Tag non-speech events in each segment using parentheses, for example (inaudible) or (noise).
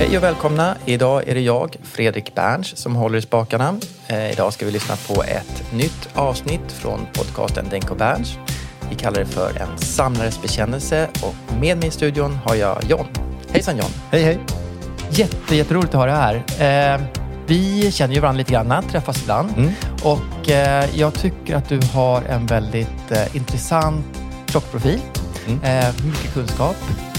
Hej och välkomna. Idag är det jag, Fredrik Berns, som håller i spakarna. Eh, idag ska vi lyssna på ett nytt avsnitt från podcasten Denk och Berns. Vi kallar det för en samlares bekännelse och med mig i studion har jag John. Hejsan John! Hej hej! Jätte, jätteroligt att ha dig här. Eh, vi känner ju varandra lite grann, träffas ibland. Mm. Och eh, jag tycker att du har en väldigt eh, intressant klockprofil. Mm. Eh, mycket kunskap.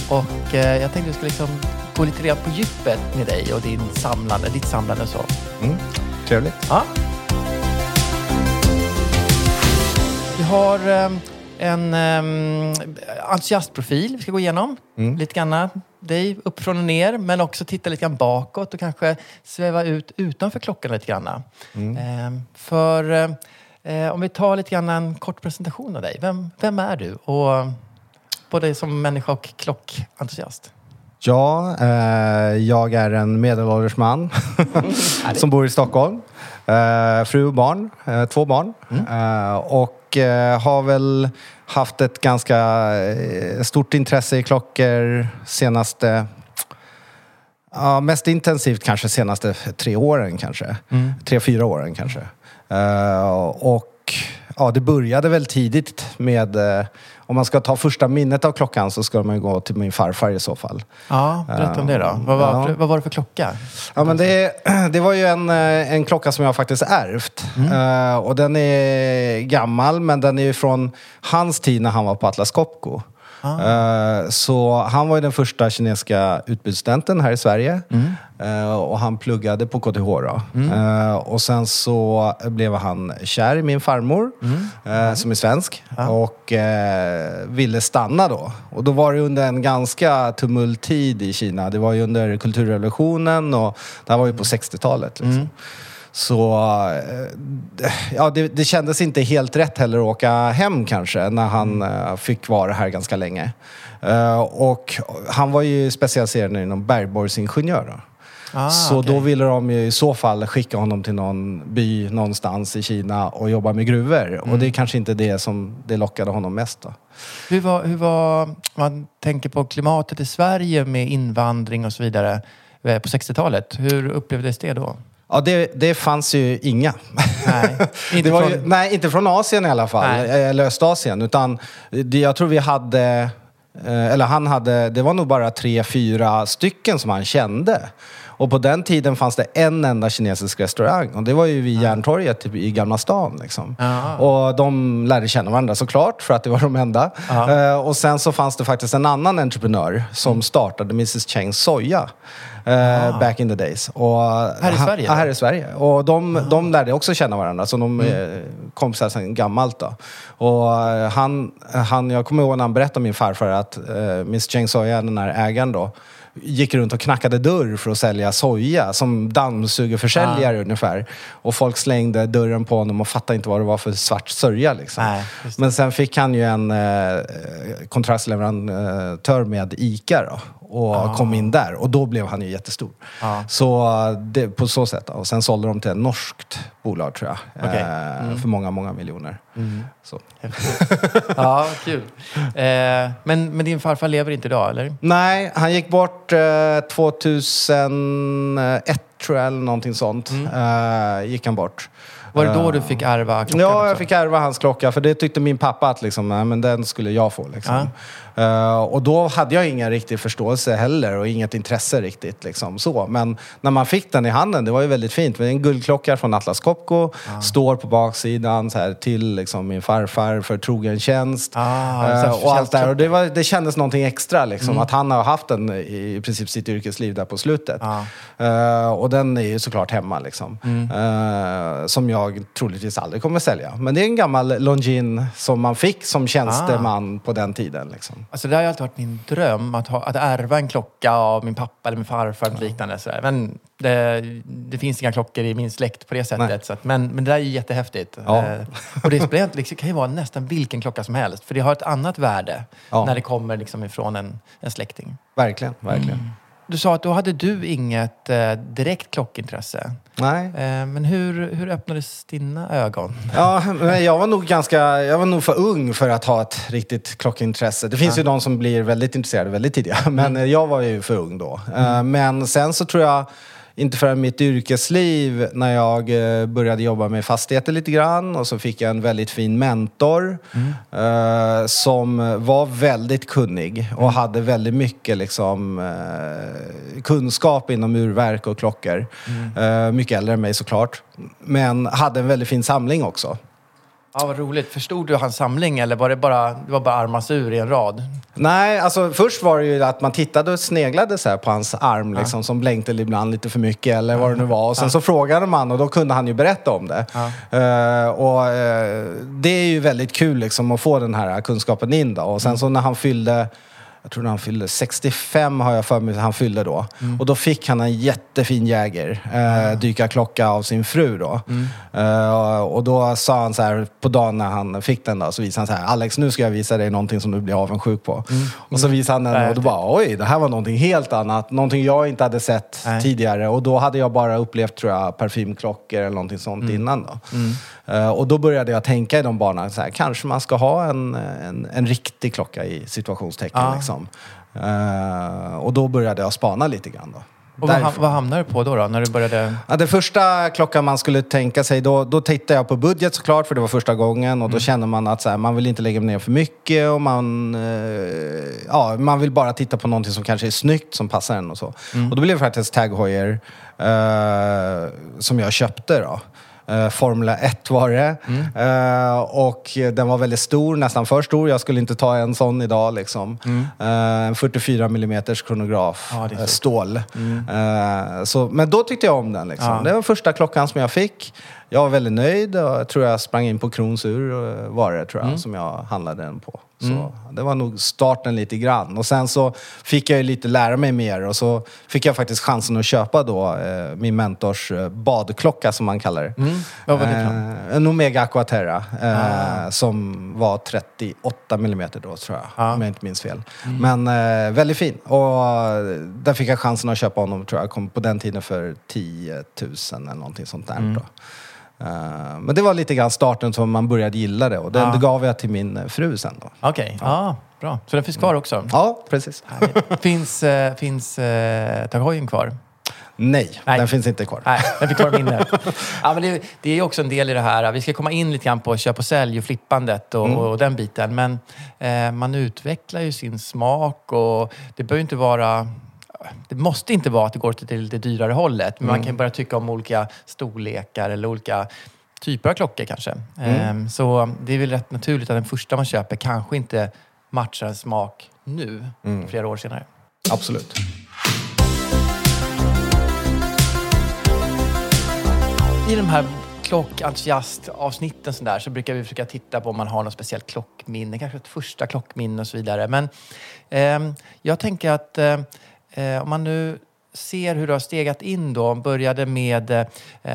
Och eh, jag tänkte att vi skulle liksom gå lite grann på djupet med dig och din samlande, ditt samlande och så. Mm. Trevligt. Ja. Vi har eh, en eh, entusiastprofil vi ska gå igenom. Mm. Lite grann dig uppifrån och ner, men också titta lite grann bakåt och kanske sväva ut utanför klockan lite grann. Mm. Eh, för eh, om vi tar lite grann en kort presentation av dig. Vem, vem är du? Och både som människa och klockentusiast. Ja, eh, jag är en medelålders man (laughs) som bor i Stockholm. Eh, fru och barn, eh, två barn. Eh, och eh, har väl haft ett ganska eh, stort intresse i klockor senaste Ja, mest intensivt kanske senaste tre åren kanske. Tre, fyra åren kanske. Och ja, det började väl tidigt med, eh, om man ska ta första minnet av klockan så ska man gå till min farfar i så fall. Ja, berätta om det då. Vad var, Ja. vad var det för klocka? Ja, men det, (clears throat) det var ju en, eh, en klocka som jag faktiskt ärvt. Eh, och den är gammal, men den är ju från hans tid när han var på Atlas Copco. Eh, så han var ju den första kinesiska utbytesstudenten här i Sverige. Eh, och han pluggade på KTH då. Eh, och sen så blev han kär i min farmor, eh, som är svensk. Och eh, ville stanna då. Och då var det under en ganska tumulttid i Kina. Det var ju under kulturrevolutionen och det här var ju på 60-talet. Liksom. Så eh, ja, det, det kändes inte helt rätt heller att åka hem kanske när han eh, fick vara här ganska länge. Eh, och han var ju specialiserad inom bergborrsingenjör. Då. Ah, så okej. då ville de ju i så fall skicka honom till någon by någonstans i Kina och jobba med gruvor. Och Mm. det är kanske inte det som det lockade honom mest. Då. Hur var, hur var, man tänker på klimatet i Sverige med invandring och så vidare på 60-talet. Hur upplevdes det då? Ja, det, det fanns ju inga. Nej, (laughs) inte från- ju, nej, inte från Asien i alla fall. Nej. Eller Östasien. Utan det, jag tror vi hade... eh, Eller han hade... Det var nog bara tre, fyra stycken som han kände. Och på den tiden fanns det en enda kinesisk restaurang. Och det var ju vid Järntorget typ, i Gamla stan. Liksom. Och de lärde känna varandra såklart, för att det var de enda. Eh, och sen så fanns det faktiskt en annan entreprenör som startade Mrs Cheng Soja. eh, Back in the days. Och Här i Sverige Ja, här i Sverige. Och de, de lärde också känna varandra, så de är kompisar sedan gammalt. Då. Och eh, han, han, jag kommer ihåg när han berättade om min farfar att uh, Miss Cheng Soya, den här ägaren då, gick runt och knackade dörr för att sälja soja som dammsugarförsäljare ungefär. Och folk slängde dörren på honom och fattade inte vad det var för svart sörja. Liksom. Nej. Men sen fick han ju en eh, kontraktsleverantör med ICA då, och kom in där. Och då blev han ju jättestor. Ah. Så eh, det, på så sätt. Då. Och sen sålde de till ett norskt bolag tror jag. Okej. Eh, För många, många miljoner. Så. Ja, kul. Eh, men, men din farfar lever inte idag, eller? Nej, han gick bort eh, 2001 tror jag, eller någonting sånt. Eh, gick han bort. Var det då du fick ärva klockan? Ja, jag fick ärva hans klocka för det tyckte min pappa att liksom, nej, men den skulle jag få. Liksom. Eh, och då hade jag ingen riktig förståelse heller och inget intresse riktigt. Liksom, så. Men när man fick den i handen, det var ju väldigt fint. Det är en guldklocka från Atlas Copco, står på baksidan så här, till liksom, min farfar för trogen tjänst. Ah, Eh, och allt där. Och det, var, det kändes någonting extra, liksom, Mm. att han har haft den i, i princip sitt yrkesliv där på slutet. Ja. Eh, och den är ju såklart hemma. Liksom. Mm. Eh, som jag troligtvis aldrig kommer sälja. Men det är en gammal Longines som man fick som tjänsteman på den tiden. Liksom. Alltså det har alltid varit min dröm, att, ha, att ärva en klocka av min pappa eller min farfar eller liknande. Sådär. Men det, det finns inga klockor i min släkt på det sättet. Så att, men, men det där är ju jättehäftigt. Ja. Eh, och det spelar liksom, kan ju vara nästan vilken klocka som helst. För det har ett annat värde Ja. när det kommer liksom ifrån en, en släkting. Verkligen, verkligen. Du sa att då hade du inget eh, direkt klockintresse. Nej. Eh, men hur, hur öppnades dina ögon? Ja, men jag var nog ganska, jag var nog för ung för att ha ett riktigt klockintresse. Det finns ju de som blir väldigt intresserade väldigt tidigt, (laughs) men eh, jag var ju för ung då. Eh, Men sen så tror jag, inte förrän mitt yrkesliv, när jag eh, började jobba med fastigheter lite grann och så fick jag en väldigt fin mentor eh, som var väldigt kunnig och hade väldigt mycket liksom, eh, kunskap inom urverk och klockor. Eh, mycket äldre än mig såklart. Men hade en väldigt fin samling också. Ja, vad roligt. Förstod du hans samling eller var det bara, det var bara armasur i en rad? Nej, alltså först var det ju att man tittade och sneglade så på hans arm liksom, som blänkte ibland lite för mycket eller vad det nu var. Och sen så frågade man och då kunde han ju berätta om det. Eh, och eh, det är ju väldigt kul liksom att få den här kunskapen in då. Och sen så när han fyllde jag tror han fyllde 65 har jag för mig han fyllde då. Och då fick han en jättefin Jäger, eh, dykarklocka av sin fru då. Eh, och då sa han så här, på dagen när han fick den då, så visade han så här, Alex nu ska jag visa dig någonting som du blir avundsjuk på. Och så visade han den och då bara, oj, det här var någonting helt annat. Någonting jag inte hade sett tidigare. Och då hade jag bara upplevt, tror jag, parfymklockor eller någonting sånt innan då. Eh, och då började jag tänka i de banorna, så här, kanske man ska ha en, en, en riktig klocka i situationstecken. Ja. Liksom. Eh, och då började jag spana lite grann. Då. Och vad, vad hamnade du på då, då när du började? Ja, det första klockan man skulle tänka sig, då, då tittade jag på budget såklart, för det var första gången. Och då känner man att så här, man vill inte lägga ner för mycket och man, eh, ja, man vill bara titta på någonting som kanske är snyggt, som passar en och så. Och då blev det faktiskt Tag Heuer eh, som jag köpte då. Eh, Formula 1 var det. Eh, och den var väldigt stor, nästan för stor. Jag skulle inte ta en sån idag. Liksom. Eh, en 44 mm kronograf, Ja, stål. Eh, så, men då tyckte jag om den. Liksom. Ja. Det var första klockan som jag fick. Jag var väldigt nöjd och jag tror jag sprang in på Kronsur eh, var det tror jag, Mm. som jag handlade den på. Så det var nog starten lite grann. Och sen så fick jag ju lite lära mig mer och så fick jag faktiskt chansen att köpa då eh, min mentors eh, badklocka som man kallar det. Mm. Vad var det? Eh, en Omega Aquaterra eh, som var 38 mm då tror jag, Ah. om jag inte minns fel. Men eh, väldigt fin. Och eh, där fick jag chansen att köpa honom tror jag, kom på den tiden för 10 000 eller någonting sånt där. Då. Eh, men det var lite grann starten som man började gilla det och den Ah. gav jag till min eh, fru sen då. Okej, ja. bra. Så den finns kvar också? Ja, precis. Finns, eh, finns eh, Tag Heuer kvar? Nej, Nej. den finns inte kvar. Nej, den fick vara minnet. (laughs) ja, men det, det är också en del i det här. Vi ska komma in lite grann på köp och sälj och flippandet och, och den biten. Men eh, man utvecklar ju sin smak och det behöver inte vara... Det måste inte vara att det går till det lite dyrare hållet. Men man kan börja tycka om olika storlekar eller olika typer av klockor kanske. Eh, så det är väl rätt naturligt att den första man köper kanske inte matchar en smak nu, flera år senare. Absolut. I de här klockentusiastavsnitten så, där, så brukar vi försöka titta på om man har något speciellt klockminne, kanske ett första klockminne och så vidare. Men ehm, jag tänker att eh, eh, om man nu ser hur du har stegat in då, började med eh,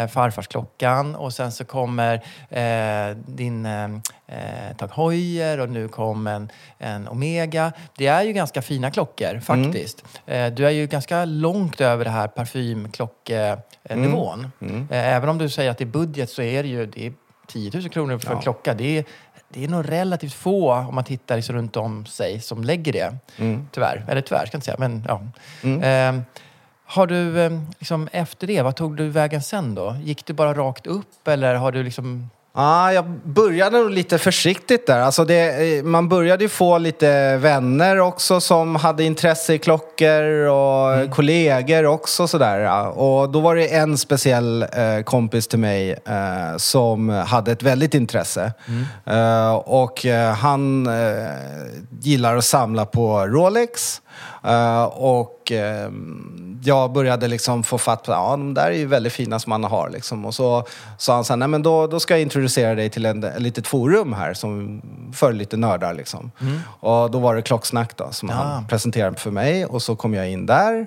farfarsklockan och sen så kommer eh, din eh, eh Tag Heuer och nu kom en, en Omega. Det är ju ganska fina klockor faktiskt. Eh, du är ju ganska långt över det här parfymklockenivån. Mm. Eh, även om du säger att det är budget så är det ju det är 10 000 kronor för ja. en klocka. Det är, det är nog relativt få, om man tittar liksom runt om sig, som lägger det. Mm. Tyvärr. Eller tyvärr, ska jag inte säga. Men, ja. Mm. Eh, har du, eh, liksom, efter det, vad tog du vägen sen då? Gick du bara rakt upp eller har du liksom Ja, jag började nog lite försiktigt där. Alltså det, eh, man började ju få lite vänner också som hade intresse i klockor och mm. kollegor också sådär. Och då var det en speciell eh, kompis till mig eh, som hade ett väldigt intresse. Mm. Eh, och eh, han eh, gillar att samla på Rolex. Och jag började liksom få fatt på, ja de där är ju väldigt fina som man har liksom. Och så sa han så här, nej men då, då ska jag introducera dig till en, ett litet forum här som för lite nördar liksom. Mm. Och då var det Klocksnack då som ja. han presenterade för mig och så kom jag in där.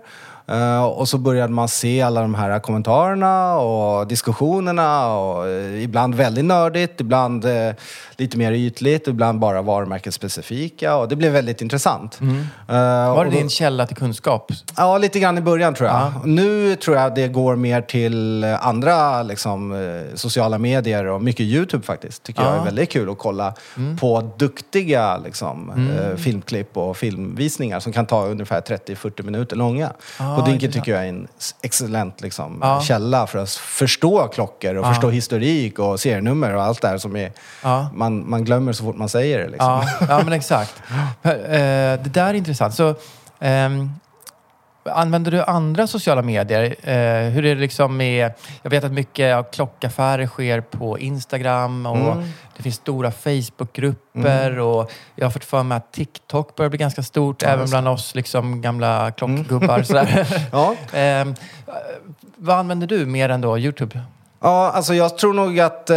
Uh, och så började man se alla de här kommentarerna och diskussionerna och uh, ibland väldigt nördigt, ibland uh, lite mer ytligt, ibland bara varumärkesspecifika och det blev väldigt intressant. Mm. Var det då, din källa till kunskap? Ja, lite grann i början tror jag. Nu tror jag det går mer till andra liksom, sociala medier och mycket YouTube faktiskt. Tycker jag är väldigt kul att kolla mm. på duktiga liksom, mm. filmklipp och filmvisningar som kan ta ungefär 30-40 minuter långa. Och Dinken tycker jag är en excellent liksom, ja. källa för att förstå klockor och ja. förstå historik och serienummer och allt det här som är, ja. man, man glömmer så fort man säger det. Liksom. Ja. men exakt. (laughs) Eh, det där är intressant. Så, um, Använder du andra sociala medier? Eh, hur är det liksom med... Jag vet att mycket av klockaffärer sker på Instagram och mm. det finns stora Facebookgrupper mm. och jag har fått för mig att TikTok börjar bli ganska stort ja, även bland oss liksom gamla klockgubbar. Mm. (laughs) ja. eh, vad använder du mer än då Youtube? Ja, alltså jag tror nog att eh,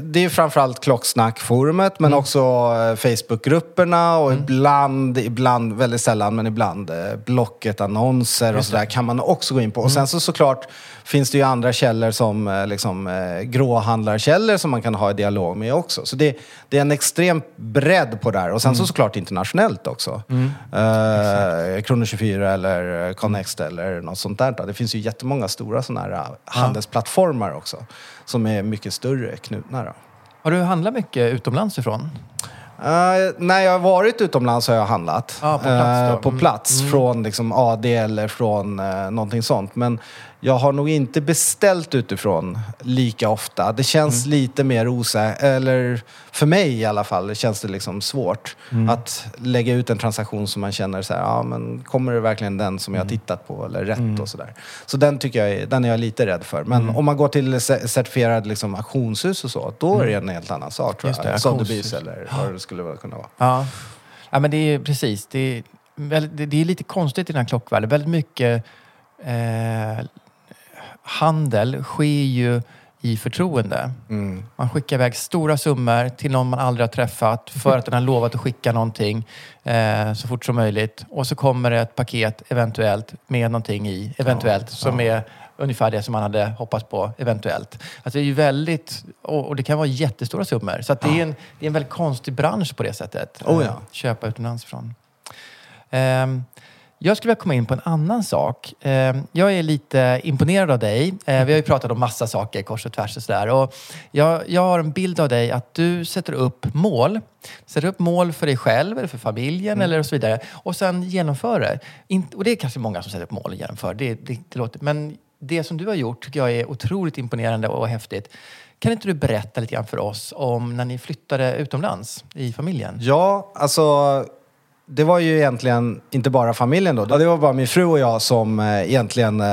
det är framförallt Klocksnack-forumet men mm. också eh, Facebookgrupperna och mm. ibland, ibland, väldigt sällan, men ibland eh, Blocket-annonser och sådär kan man också gå in på. Och sen mm. så såklart finns det ju andra källor som eh, liksom, eh, gråhandlarkällor som man kan ha i dialog med också. Så det, det är en extrem bredd på det här. Och sen mm. så såklart internationellt också. Mm. Eh, Krono 24 eller Connext eller något sånt där. Det finns ju jättemånga stora sådana här ja. handelsplattformar också som är mycket större knutna. Då. Har du handlat mycket utomlands ifrån? Uh, när jag har varit utomlands har jag handlat. Ah, på plats, uh, på plats mm. från liksom AD eller från uh, någonting sånt. Men jag har nog inte beställt utifrån lika ofta. Det känns mm. lite mer osäkert, eller för mig i alla fall, känns det liksom svårt mm. att lägga ut en transaktion som man känner så här, ja men kommer det verkligen den som jag har mm. tittat på eller rätt mm. och sådär. Så den tycker jag, den är jag lite rädd för. Men mm. om man går till certifierad liksom, auktionshus och så, då är det en helt annan sak tror jag. Sotheby's eller vad det skulle kunna vara. Ja. ja, men det är precis. Det är, det är lite konstigt i den här klockvärlden. Väldigt mycket eh, handel sker ju i förtroende. Mm. Man skickar iväg stora summor till någon man aldrig har träffat för att den har lovat att skicka någonting eh, så fort som möjligt. Och så kommer det ett paket eventuellt med någonting i, eventuellt, ja, som ja. är ungefär det som man hade hoppats på, eventuellt. Alltså det är ju väldigt, och, det kan vara jättestora summor. Så det, är en, det är en väldigt konstig bransch på det sättet. Oh, ja. Eh, köpa utomlands ifrån. Um, jag skulle vilja komma in på en annan sak. Eh, jag är lite imponerad av dig. Eh, vi har ju pratat om massa saker kors och tvärs och sådär. Och jag, jag har en bild av dig att du sätter upp mål. Sätter upp mål för dig själv eller för familjen mm. eller och så vidare. Och sen genomför det. Och det är kanske många som sätter upp mål och genomför. Det, det, det låter, men det som du har gjort tycker jag är otroligt imponerande och häftigt. Kan inte du berätta lite grann för oss om när ni flyttade utomlands i familjen? Ja, alltså det var ju egentligen inte bara familjen då. Det var bara min fru och jag som eh, egentligen eh,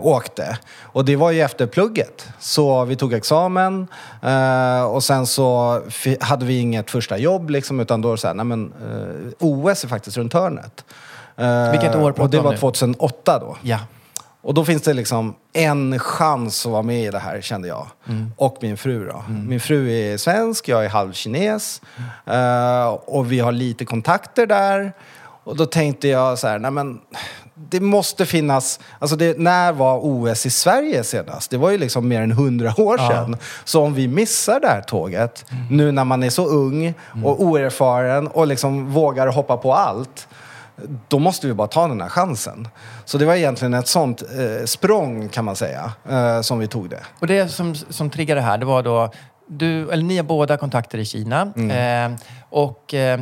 åkte. Och det var ju efter plugget. Så vi tog examen eh, och sen så hade vi inget första jobb liksom, utan då så här, nej men OS är faktiskt runt hörnet. Vilket år pratar Och det var 2008 då. Ja. Och då finns det liksom en chans att vara med i det här, kände jag. Mm. Och min fru då. Mm. Min fru är svensk, jag är halvkines. Mm. Och vi har lite kontakter där. Och då tänkte jag så här, nej men det måste finnas, alltså det, när var OS i Sverige senast? Det var ju liksom mer än hundra år sedan. Så om vi missar det här tåget, nu när man är så ung och oerfaren och liksom vågar hoppa på allt, då måste vi bara ta den här chansen. Så det var egentligen ett sånt eh, språng kan man säga, eh, som vi tog det. Och det som, som triggade det här, det var då du, eller ni har båda kontakter i Kina. Mm. Eh, och eh,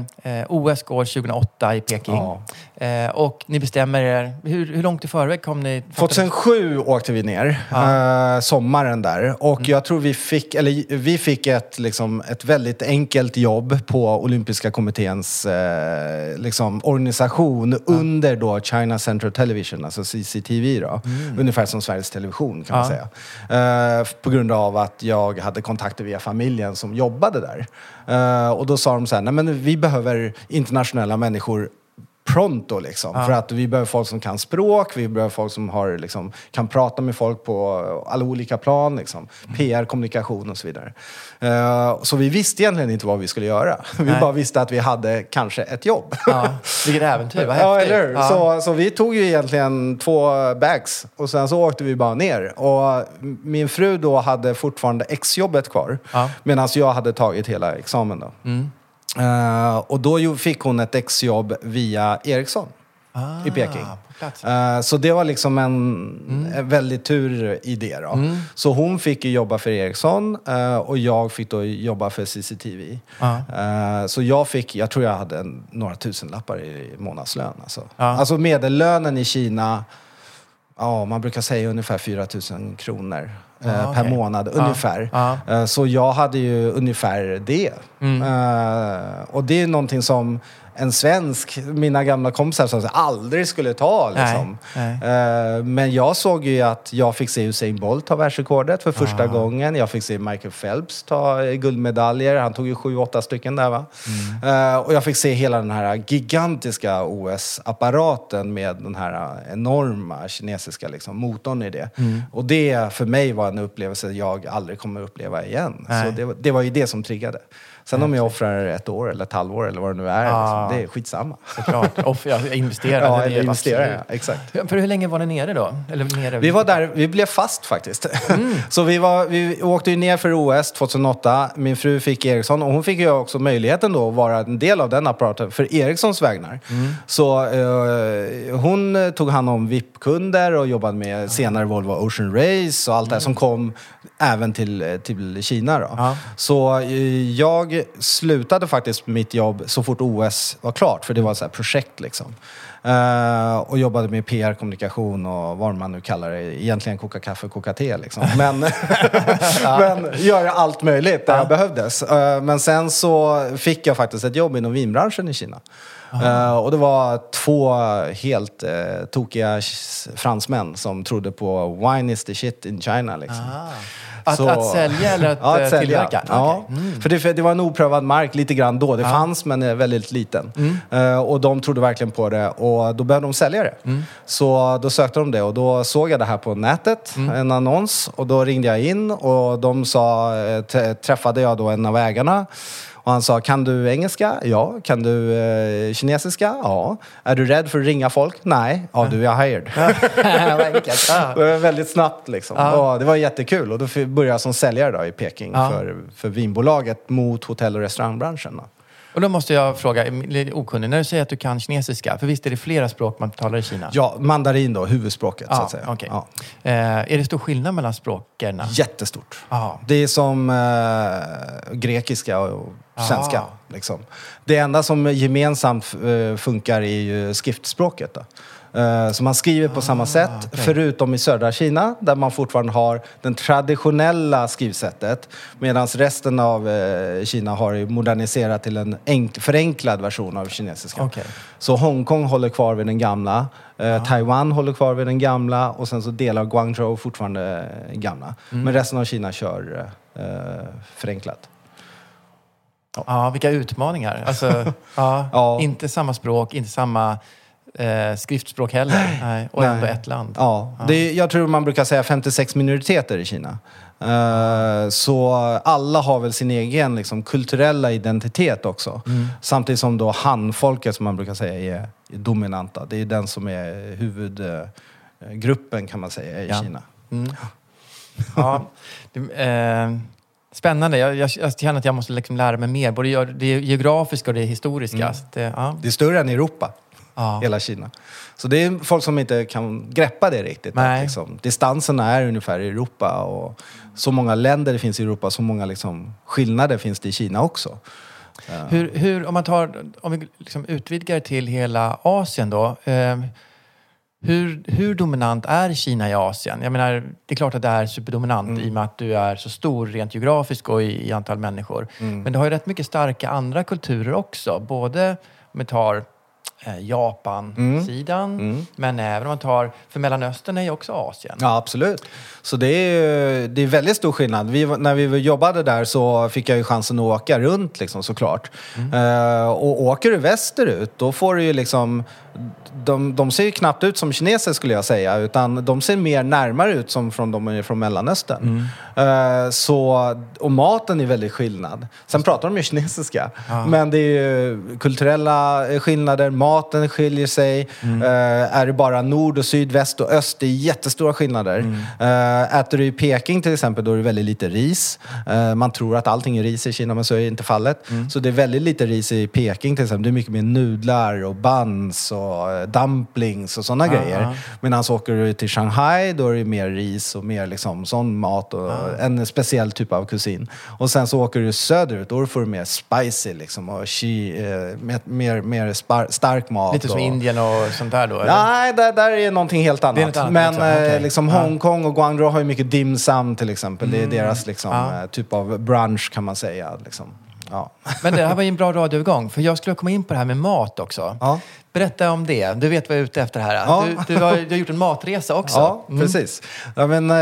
OS går 2008 i Peking. Ja. Eh, och ni bestämmer er... Hur, hur långt i förväg kom ni? 2007 åkte vi ner, eh, sommaren där. Och jag tror vi fick, eller vi fick ett, liksom, ett väldigt enkelt jobb på Olympiska kommitténs eh, liksom, organisation under då China Central Television, alltså CCTV då. Ungefär som Sveriges Television kan man säga. Eh, på grund av att jag hade kontakter via familjen som jobbade där. Eh, och då sa de så här, nej men vi behöver internationella människor pronto liksom. För att vi behöver folk som kan språk, vi behöver folk som har, liksom, kan prata med folk på alla olika plan. Liksom. PR, kommunikation och så vidare. Eh, så vi visste egentligen inte vad vi skulle göra. (laughs) Vi Nej. bara visste att vi hade kanske ett jobb. Ja, vilket äventyr, vad (laughs) häftigt. Ja, eller? Ja. Så, så vi tog ju egentligen två bags och sen så åkte vi bara ner. Och min fru då hade fortfarande exjobbet kvar Ja. medan jag hade tagit hela examen då. Eh, och då fick hon ett exjobb via Ericsson i Peking. Ah, på plats. Eh, så det var liksom en, en väldigt tur i det. Då. Så hon fick jobba för Ericsson eh, och jag fick då jobba för CCTV. Eh, så jag fick, jag tror jag hade en, några tusenlappar i månadslön. Alltså, alltså medellönen i Kina, ja man brukar säga ungefär 4 000 kronor. Eh, Ah, Per okej. månad ungefär. Ja. Eh, Så jag hade ju ungefär det. Mm. Eh, och det är någonting som en svensk, mina gamla kompisar, som aldrig skulle ta. Liksom. Nej, Eh, men jag såg ju att jag fick se Usain Bolt ta världsrekordet för första gången. Jag fick se Michael Phelps ta eh, guldmedaljer. Han tog ju sju, åtta stycken där va. Eh, och jag fick se hela den här gigantiska OS-apparaten med den här enorma kinesiska liksom, motorn i det. Och det för mig var en upplevelse jag aldrig kommer uppleva igen. Nej. Så det, det var ju det som triggade. Sen om jag offrar ett år eller ett halvår eller vad det nu är, Ja. liksom, det är skitsamma. Såklart. (laughs) Off, ja, investera. Ja, det eller investera, ja, exakt. För hur länge var ni nere då? Eller nere? Vi var där, vi blev fast faktiskt. Mm. (laughs) Så vi, var, vi åkte ju ner för OS 2008. Min fru fick Ericsson och hon fick ju också möjligheten då att vara en del av den apparaten för Ericssons vägnar. Mm. Så eh, hon tog hand om VIP-kunder och jobbade med senare Volvo Ocean Race och allt det här som kom även till, eh, till Kina. Då. Mm. Ja. Så eh, jag slutade faktiskt mitt jobb så fort OS var klart, för det var ett projekt liksom. Eh, och jobbade med PR, kommunikation och vad man nu kallar det. Egentligen koka kaffe, koka te liksom. (laughs) Men, men göra allt möjligt där jag behövdes. Eh, men sen så fick jag faktiskt ett jobb inom vinbranschen i Kina. Eh, och det var två helt uh, tokiga fransmän som trodde på wine is the shit in China. Liksom. Att, Så- att sälja eller att, (laughs) ja, eh, att sälja. tillverka? Ja. Okej. Mm. För, det, för det var en oprövad mark lite grann då. Det fanns men väldigt liten. Mm. Eh, och de trodde verkligen på det och då behövde de sälja det. Mm. Så då sökte de det och då såg jag det här på nätet, Mm. en annons. Och då ringde jag in och de sa, eh, träffade jag då en av ägarna. Och han sa, kan du engelska? Ja. Kan du eh, kinesiska? Ja. Är du rädd för att ringa folk? Nej. Ja, du är hired. (laughs) Det var väldigt snabbt liksom. Ja. Och det var jättekul. Och då började jag som säljare då i Peking Ja. för, för vinbolaget mot hotell och restaurangbranschen. Då. Och då måste jag fråga, okunnig, när du säger att du kan kinesiska, för visst är det flera språk man talar i Kina? Ja, mandarin då, huvudspråket så Ja, att säga. okej. Ja. Eh, är det stor skillnad mellan språken? Jättestort. Ja. Det är som eh, grekiska och svenska. Liksom. Det enda som gemensamt eh, funkar är ju skriftspråket. Då. Eh, Så man skriver på samma sätt, förutom i södra Kina där man fortfarande har det traditionella skrivsättet medan resten av eh, Kina har ju moderniserat till en enk- förenklad version av kinesiska. Okej. Så Hongkong håller kvar vid den gamla, eh, Taiwan håller kvar vid den gamla och sen så delar Guangzhou fortfarande eh, gamla. Men resten av Kina kör eh, förenklat. Ja, vilka utmaningar. Alltså, (laughs) ja, Ja. Inte samma språk, inte samma eh, skriftspråk heller. Nej. Och ändå Nej. ett land. Ja, Det är, jag tror man brukar säga 56 minoriteter i Kina. Eh, så alla har väl sin egen liksom, kulturella identitet också. Mm. Samtidigt som då han-folket som man brukar säga är, är dominanta. Det är den som är huvudgruppen kan man säga i Ja. Kina. Ja, det, eh, spännande. Jag, jag, jag känner att jag måste liksom lära mig mer. Både det geografiska och det historiska. Så att, eh, ja. Det är större än Europa, Ja. hela Kina. Så det är folk som inte kan greppa det riktigt. Att, liksom, distanserna är ungefär i Europa och så många länder det finns i Europa, så många liksom, skillnader finns det i Kina också. Hur, hur, om man tar, om vi liksom utvidgar det till hela Asien då. Eh, hur, hur dominant är Kina i Asien? Jag menar, det är klart att det är superdominant Mm. i och med att du är så stor rent geografiskt och i, i antal människor. Mm. Men du har ju rätt mycket starka andra kulturer också. Både om vi tar eh, Japan-sidan, men även om man tar, för Mellanöstern är ju också Asien. Ja, absolut. Så det är, det är väldigt stor skillnad. Vi, när vi jobbade där så fick jag ju chansen att åka runt liksom, såklart. Eh, och åker du västerut, då får du ju liksom... De, de ser ju knappt ut som kineser skulle jag säga, utan de ser mer närmare ut som från de är från Mellanöstern. Eh, så, och maten är väldigt skillnad. Sen pratar de ju kinesiska, men det är ju kulturella skillnader, maten skiljer sig. Eh, är det bara nord och syd, väst och öst, det är jättestora skillnader. Eh, äter du i Peking till exempel, då är det väldigt lite ris. Man tror att allting är ris i Kina, men så är inte fallet. Så det är väldigt lite ris i Peking till exempel. Det är mycket mer nudlar och buns och eh, dumplings och sådana grejer. Medan åker du till Shanghai, då är det mer ris och mer liksom sån mat och en speciell typ av kusin. Och sen så åker du söderut, då får du mer spicy liksom och chi, eh, mer, mer, mer stark mat. Lite som och, Indien och sånt där då? eller? Nej, där, där är någonting helt annat. Något annat Men också, eh, liksom. Hongkong och Guangzhou har ju mycket dim sum till exempel. Det är Mm. deras liksom, Ja. typ av brunch kan man säga. Liksom. Ja. Men det här var ju en bra (laughs) radioövergång, för jag skulle komma in på det här med mat också. Ja. Berätta om det. Du vet vad jag är ute efter här. Ja. Du, du, har, du har gjort en matresa också. Ja, Mm. precis. Ja, men, eh,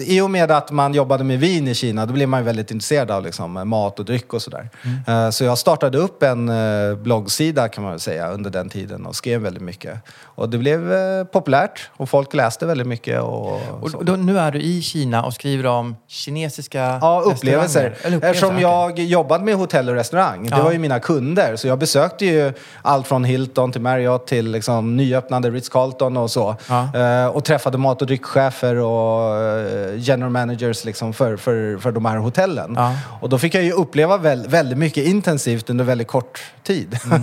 I och med att man jobbade med vin i Kina, då blev man väldigt intresserad av liksom, mat och dryck och sådär. Mm. Eh, så jag startade upp en eh, bloggsida kan man väl säga under den tiden och skrev väldigt mycket. Och det blev populärt och folk läste väldigt mycket. Och. Och då, nu är du i Kina och skriver om kinesiska Ja, upplevelser. upplevelser, Eftersom jag jobbade med hotell och restaurang. Det Ja. var ju mina kunder. Så jag besökte ju allt från Hilton till Marriott till liksom nyöppnade Ritz-Carlton och så. Ja. Eh, och träffade mat och dryckchefer och eh, general managers liksom för, för, för de här hotellen. Ja. Och då fick jag ju uppleva väl, väldigt mycket intensivt under väldigt kort tid. Mm,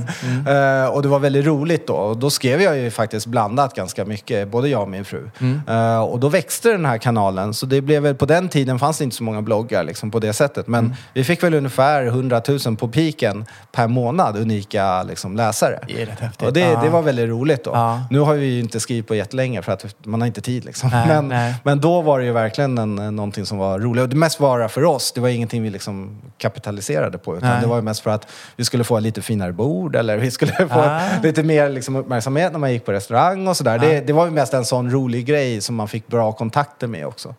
(laughs) Eh, och det var väldigt roligt då. Och då skrev jag ju faktiskt blandat ganska mycket, både jag och min fru. Mm. Och då växte den här kanalen. Så det blev väl, på den tiden fanns det inte så många bloggar liksom, på det sättet. Men Mm. vi fick väl ungefär 100 000 på piken per månad, unika liksom, läsare. Det är rätt häftigt. Och det, Ja. det var väldigt roligt då. Ja. Nu har vi ju inte skrivit på jättelänge för att man har inte tid liksom. Nej, men, nej. men då var det ju verkligen en, någonting som var roligt. Och det mest bara för oss. Det var ingenting vi liksom kapitaliserade på. Utan Nej. det var ju mest för att vi skulle få lite finare bord eller vi skulle få Ah. lite mer liksom, uppmärksamhet när man gick på restaurang och sådär. Det, det var ju mest en sån rolig grej som man fick bra kontakter med också.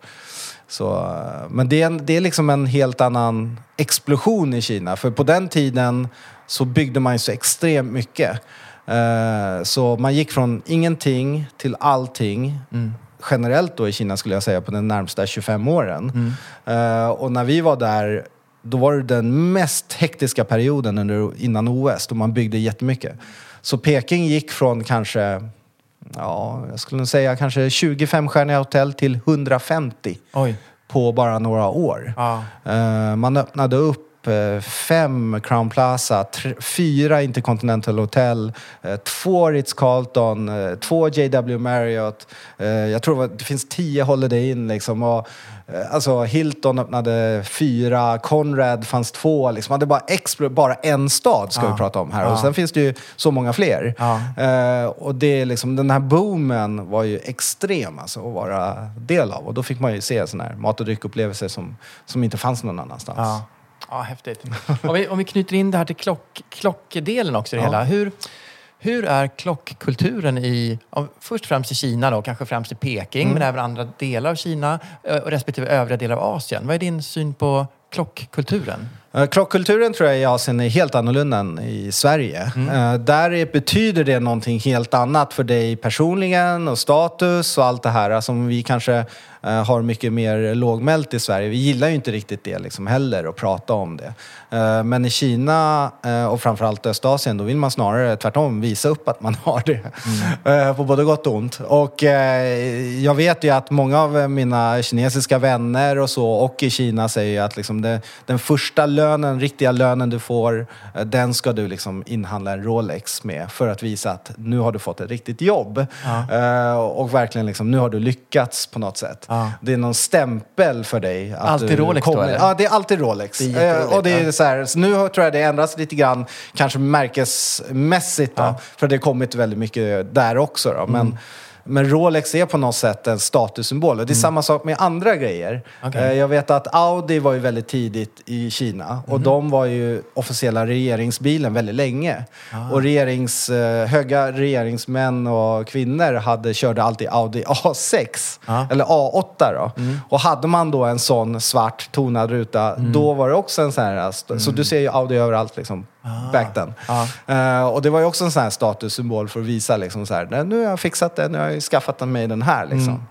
Så, men det är, en, det är liksom en helt annan explosion i Kina. För på den tiden så byggde man ju så extremt mycket. Eh, Så man gick från ingenting till allting. Generellt då i Kina skulle jag säga på de närmsta 25 åren. Eh, Och när vi var där, då var det den mest hektiska perioden under, innan OS. Då man byggde jättemycket. Så Peking gick från kanske, ja, jag skulle säga kanske 25-stjärniga hotell till 150 Oj. på bara några år. Ja. Eh, man öppnade upp eh, fem Crown Plaza, tr- fyra Intercontinental Hotel, eh, två Ritz-Carlton, eh, två JW Marriott. Jag tror det, det finns tio Holiday Inn liksom. Och, alltså Hilton öppnade fyra, Conrad fanns två. Liksom. Hade bara, explo- bara en stad ska Ja. vi prata om här. Ja. Och sen finns det ju så många fler. Ja. Och det är liksom, den här boomen var ju extrem alltså, att vara del av. Och då fick man ju se såna här mat och dryckupplevelser som, som inte fanns någon annanstans. Ja. Häftigt. Om vi, om vi knyter in det här till klock, klockdelen också i det Ja. hela. Hur, hur är klockkulturen i, först och främst i Kina då, kanske främst i Peking, Mm. men även andra delar av Kina eh, och respektive övriga delar av Asien. Vad är din syn på klockkulturen? Eh, Klockkulturen tror jag i Asien är helt annorlunda än i Sverige. Eh, Där är, betyder det någonting helt annat för dig personligen och status och allt det här som vi kanske eh, har mycket mer lågmält i Sverige. Vi gillar ju inte riktigt det liksom heller att prata om det. Men i Kina och framförallt Östasien då vill man snarare tvärtom visa upp att man (laughs) har det. Eh, På både gott och ont. Och jag vet ju att många av mina kinesiska vänner och så och i Kina säger att liksom det, den första lönen, riktiga lönen du får, eh, den ska du liksom inhandla en Rolex med för att visa att nu har du fått ett riktigt jobb. Eh, och verkligen liksom, nu har du lyckats på något sätt. Ja. Det är någon stämpel för dig. Att Alltid Rolex då, kommer- eller? Ja, det är alltid Rolex. Det är Eh, och det är ja. så, här, så nu tror jag det ändras lite grann, kanske märkesmässigt då. För det har kommit väldigt mycket där också då. Men, men Rolex är på något sätt en statussymbol. Och det är samma sak med andra grejer. Okej. Eh, Jag vet att Audi var ju väldigt tidigt i Kina. Och de var ju officiella regeringsbilen väldigt länge. Och regerings, eh, höga regeringsmän och kvinnor hade, körde alltid Audi A6. Eller A8 då. Och hade man då en sån svart tonad ruta, då var det också en sån här... st- Så du ser ju Audi överallt liksom. Back then. Eh, och det var ju också en sån här statussymbol för att visa liksom så här, "Nej, nu har jag fixat den, nu har jag skaffat mig den här liksom.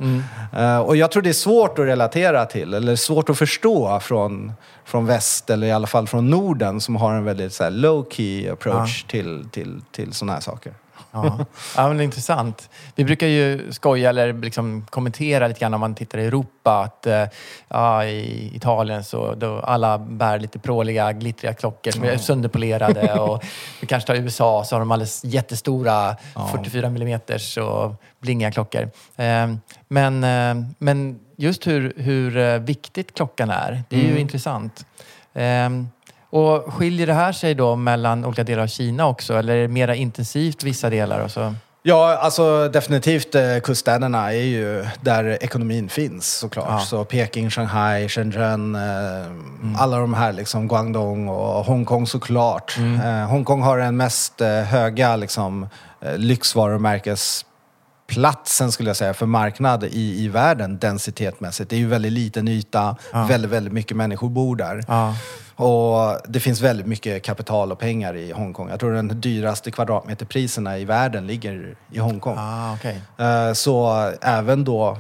Eh, och jag tror det är svårt att relatera till, eller svårt att förstå från, från väst, eller i alla fall från Norden som har en väldigt så low key approach till, till, till såna här saker. Ja. ja, men det är intressant. Vi brukar ju skoja eller liksom kommentera lite grann om man tittar i Europa att eh, ja, i Italien så då alla bär lite pråliga, glittriga klockor som är sönderpolerade (laughs) och vi kanske tar USA så har de alldeles jättestora 44 mm och blingiga klockor. Eh, men, eh, men just hur, hur eh, viktigt klockan är, det är ju intressant. Eh, och skiljer det här sig då mellan olika delar av Kina också eller är det mera intensivt vissa delar? Och så? Ja, alltså definitivt eh, kuststäderna är ju där ekonomin finns såklart. Ja. Så Peking, Shanghai, Shenzhen, eh, alla de här liksom, Guangdong och Hongkong såklart. Eh, Hongkong har den mest eh, höga liksom, eh, lyxvarumärkesplatsen skulle jag säga för marknad i, i världen densitetmässigt. Det är ju väldigt liten yta, väldigt, väldigt mycket människor bor där. Ja. Och det finns väldigt mycket kapital och pengar i Hongkong. Jag tror den dyraste kvadratmeterpriserna i världen ligger i Hongkong. Ah, okej. Eh, Så även då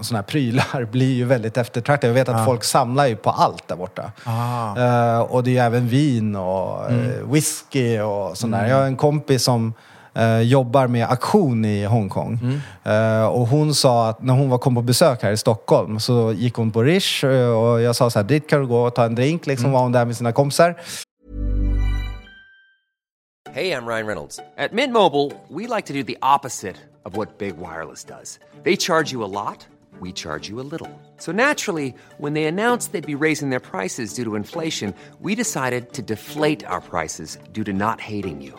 sådana här prylar (laughs) blir ju väldigt eftertraktade. Jag vet att folk samlar ju på allt där borta. Ah. Eh, och det är ju även vin och mm. whisky och sånt där. Jag har en kompis som eh, jobbar med auktion i Hongkong. Eh, och hon sa att när hon var, kom på besök här i Stockholm så gick hon på Rish eh, och jag sa så här, dit kan du gå och ta en drink. Liksom var hon där med sina kompisar. Hey, I'm Ryan Reynolds. At Mint Mobile, we like to do the opposite of what Big Wireless does. They charge you a lot, we charge you a little. So naturally, when they announced they'd be raising their prices due to inflation, we decided to deflate our prices due to not hating you.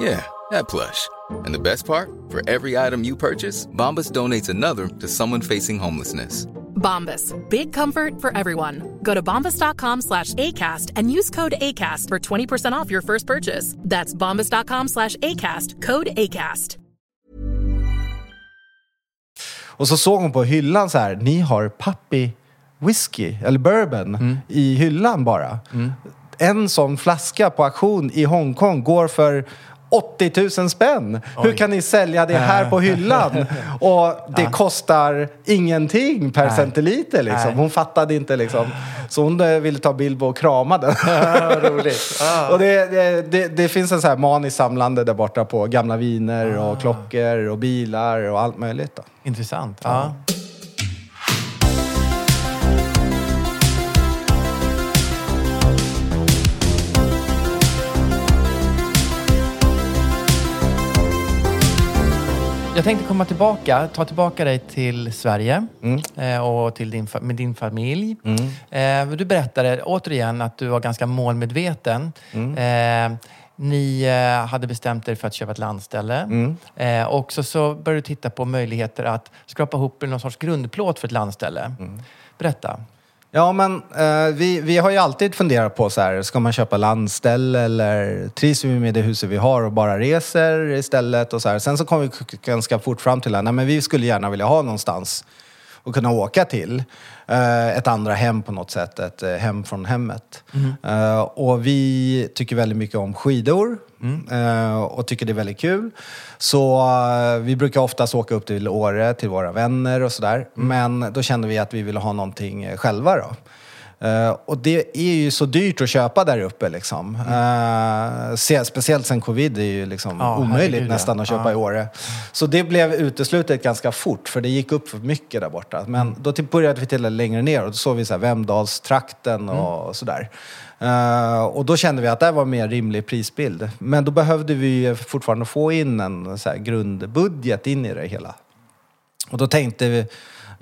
Yeah, that plush. And the best part? For every item you purchase, Bombas donates another to someone facing homelessness. Bombas. Big comfort for everyone. Go to bombas.com slash ACAST and use code ACAST for 20% off your first purchase. That's bombas.com slash ACAST. Code ACAST. Och så såg hon på hyllan så här, ni har pappy whisky, eller bourbon, mm. i hyllan bara. Mm. En sån flaska på auktion i Hongkong går för 80 000 spänn. Hur kan ni sälja det här på hyllan? (laughs) Och det kostar ingenting per centiliter liksom. Nej. Hon fattade inte liksom. Så hon eh, ville ta bild på och krama den. (laughs) (laughs) Och det, det, det, det finns en så här maniskt samlande där borta på gamla viner och klockor och bilar och allt möjligt. Då. Intressant. Ja. Jag tänkte komma tillbaka, ta tillbaka dig till Sverige eh, och till din, med din familj. Eh, Du berättade återigen att du var ganska målmedveten. Eh, Ni hade bestämt er för att köpa ett landställe. Mm. Och så, så började du titta på möjligheter att skrapa ihop någon sorts grundplåt för ett landställe. Mm. Berätta. Ja, men eh, vi, vi har ju alltid funderat på så här, ska man köpa landställe eller trivs vi med det huset vi har och bara reser istället och så här. Sen så kom vi ganska fort fram till att nej, men vi skulle gärna vilja ha någonstans att kunna åka till. Eh, ett andra hem på något sätt, ett eh, hem från hemmet. Eh, och vi tycker väldigt mycket om skidor eh, och tycker det är väldigt kul. Så vi brukar oftast åka upp till Åre till våra vänner och sådär. Men då kände vi att vi ville ha någonting själva då. Eh, och det är ju så dyrt att köpa där uppe liksom. Eh, se, speciellt sen covid är ju liksom Ja, omöjligt nästan att köpa Ja. i Åre. Så det blev uteslutet ganska fort för det gick upp för mycket där borta. Men Mm. då typ började vi titta längre ner och då såg vi så här Vemdalstrakten och Mm. sådär. Eh, och då kände vi att det var en mer rimlig prisbild. Men då behövde vi fortfarande få in en så grundbudget in i det hela. Och då tänkte vi,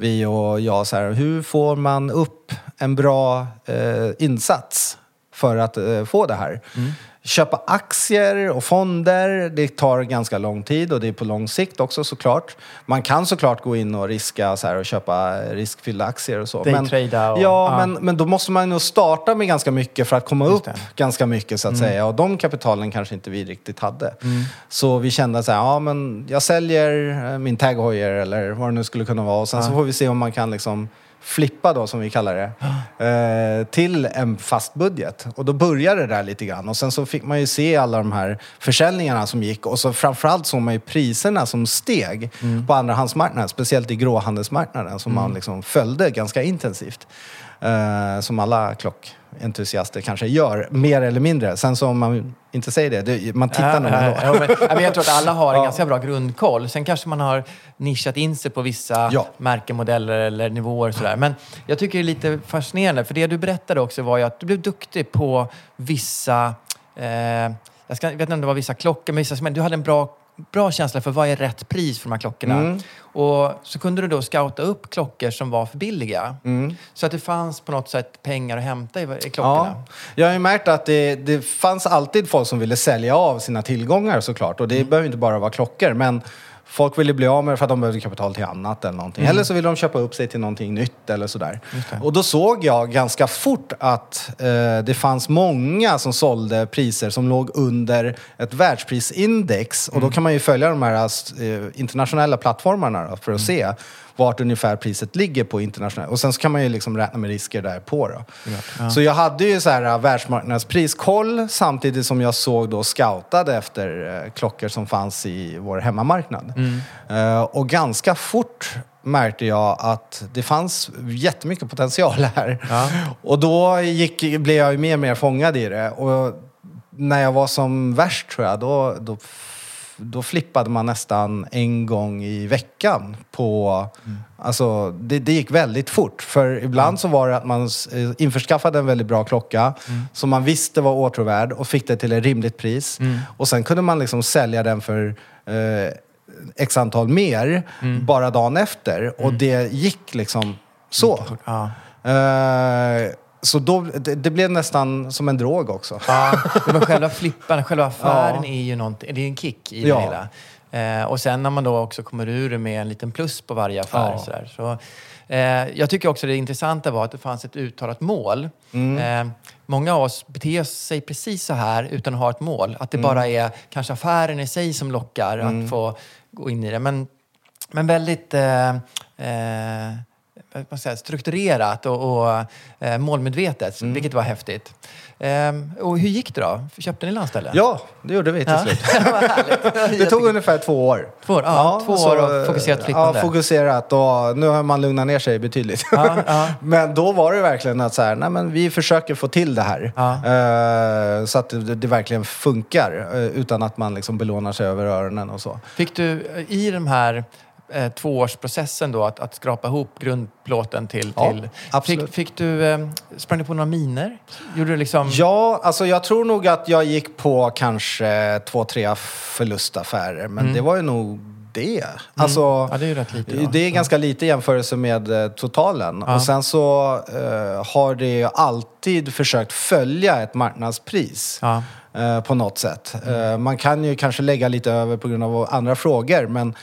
vi och jag så här, hur får man upp en bra eh, insats för att eh, få det här? Mm. Köpa aktier och fonder, det tar ganska lång tid och det är på lång sikt också såklart. Man kan såklart gå in och riska så här, och köpa riskfyllda aktier och så. Daytrada och- ja, ja. Men, men då måste man nog starta med ganska mycket för att komma upp det. ganska mycket så att säga. Och de kapitalen kanske inte vi riktigt hade. Så vi kände så här, ja men jag säljer eh, min taghojer eller vad det nu skulle kunna vara. Och sen så får vi se om man kan liksom flippa då, som vi kallar det, eh, till en fast budget. Och då började det där lite grann. Och sen så fick man ju se alla de här försäljningarna som gick. Och så framförallt såg man ju priserna som steg på andrahandsmarknaden. Speciellt i gråhandelsmarknaden som man liksom följde ganska intensivt. Eh, som alla klockentusiaster kanske gör, mer eller mindre. Sen så om man inte säger det, det man tittar nog ändå. Ja, men, ja, men jag tror att alla har en (laughs) ganska bra grundkoll. Sen kanske man har nischat in sig på vissa Ja. märken, modeller eller nivåer. och Sådär. Men jag tycker det är lite fascinerande, för det du berättade också var ju att du blev duktig på vissa... Eh, jag, ska, jag vet inte om det var vissa klockor, men, vissa, men du hade en bra, bra känsla för vad är rätt pris för de här klockorna. Mm. Och så kunde du då scouta upp klockor som var för billiga. Mm. Så att det fanns på något sätt pengar att hämta i, i klockorna. Ja, jag har ju märkt att det, det fanns alltid folk som ville sälja av sina tillgångar såklart. Och det behöver inte bara vara klockor. Men folk ville bli av med det för att de behövde kapital till annat eller någonting. Eller så ville de köpa upp sig till någonting nytt eller sådär. Och då såg jag ganska fort att eh, det fanns många som sålde priser som låg under ett världsprisindex. Och då kan man ju följa de här eh, internationella plattformarna då, för att se vart ungefär priset ligger på internationellt. Och sen så kan man ju liksom räkna med risker där på då. Så jag hade ju så här äh, världsmarknadspriskoll samtidigt som jag såg då scoutade efter eh, klockor som fanns i vår hemmamarknad. Eh, och ganska fort märkte jag att det fanns jättemycket potential här. (laughs) Och då gick, blev jag ju mer och mer fångad i det. Och när jag var som värst tror jag, då, då då flippade man nästan en gång i veckan på... Alltså, det, det gick väldigt fort. För ibland så var det att man eh, införskaffade en väldigt bra klocka som man visste var åtråvärd och fick det till ett rimligt pris. Och sen kunde man liksom sälja den för eh, x antal mer bara dagen efter. Och det gick liksom så. Ja. Eh, så då, det, det blev nästan som en drog också. Ja, (laughs) men själva flippan, själva affären Ja. är ju någonting, det är en kick i Ja. det hela. Eh, och sen när man då också kommer ur det med en liten plus på varje affär. Ja. Sådär, så, eh, jag tycker också det intressanta var att det fanns ett uttalat mål. Mm. Eh, många av oss beter sig precis så här utan att ha ett mål. Att det Mm. bara är kanske affären i sig som lockar att få gå in i det. Men, men väldigt säger, strukturerat och, och eh, målmedvetet, Mm. vilket var häftigt. Ehm, och hur gick det då? Köpte ni landställen? Ja, det gjorde vi till Ja. slut. (laughs) Det tog ungefär två år. Två år, ja, två år av fokuserat flippande. Ja, fokuserat och nu har man lugnat ner sig betydligt. Ja, ja. (laughs) men då var det verkligen att så här, nej men vi försöker få till det här. Ja. Eh, så att det, det verkligen funkar eh, utan att man liksom belånar sig över öronen och så. Fick du eh, i den här eh, tvåårsprocessen då att, att skrapa ihop grundplåten till... Ja, till absolut. Fick, fick du, eh, sprang du på några miner? Gjorde du liksom... Ja, alltså jag tror nog att jag gick på kanske två, tre förlustaffärer. Men det var ju nog det är. Alltså, Ja, det är ju rätt lite, ja. Det är ganska lite i jämförelse med eh, totalen. Och sen så eh, har det ju alltid försökt följa ett marknadspris. Eh, På något sätt. Eh, Man kan ju kanske lägga lite över på grund av andra frågor men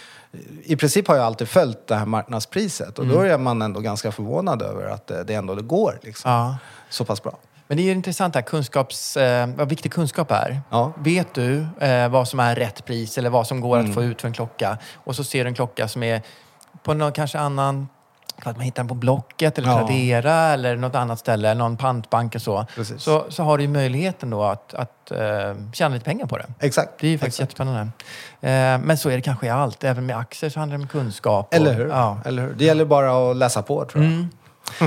i princip har jag alltid följt det här marknadspriset och då är man ändå ganska förvånad över att eh, det ändå går liksom. Ja. så pass bra. Men det är ju intressant här, kunskaps, eh, vad viktig kunskap är. Ja. Vet du eh, vad som är rätt pris eller vad som går Mm. att få ut för en klocka och så ser du en klocka som är på någon kanske annan att man hittar den på Blocket eller Ja. Tradera eller något annat ställe, någon pantbank och så. Precis. Så, så har du ju möjligheten då att, att eh, tjäna lite pengar på det. Exakt. Det är ju faktiskt jättespännande. Eh, men så är det kanske i allt. Även med aktier så handlar det om kunskap. och- Eller hur? Ja. Eller hur? Det gäller bara att läsa på tror jag. Mm.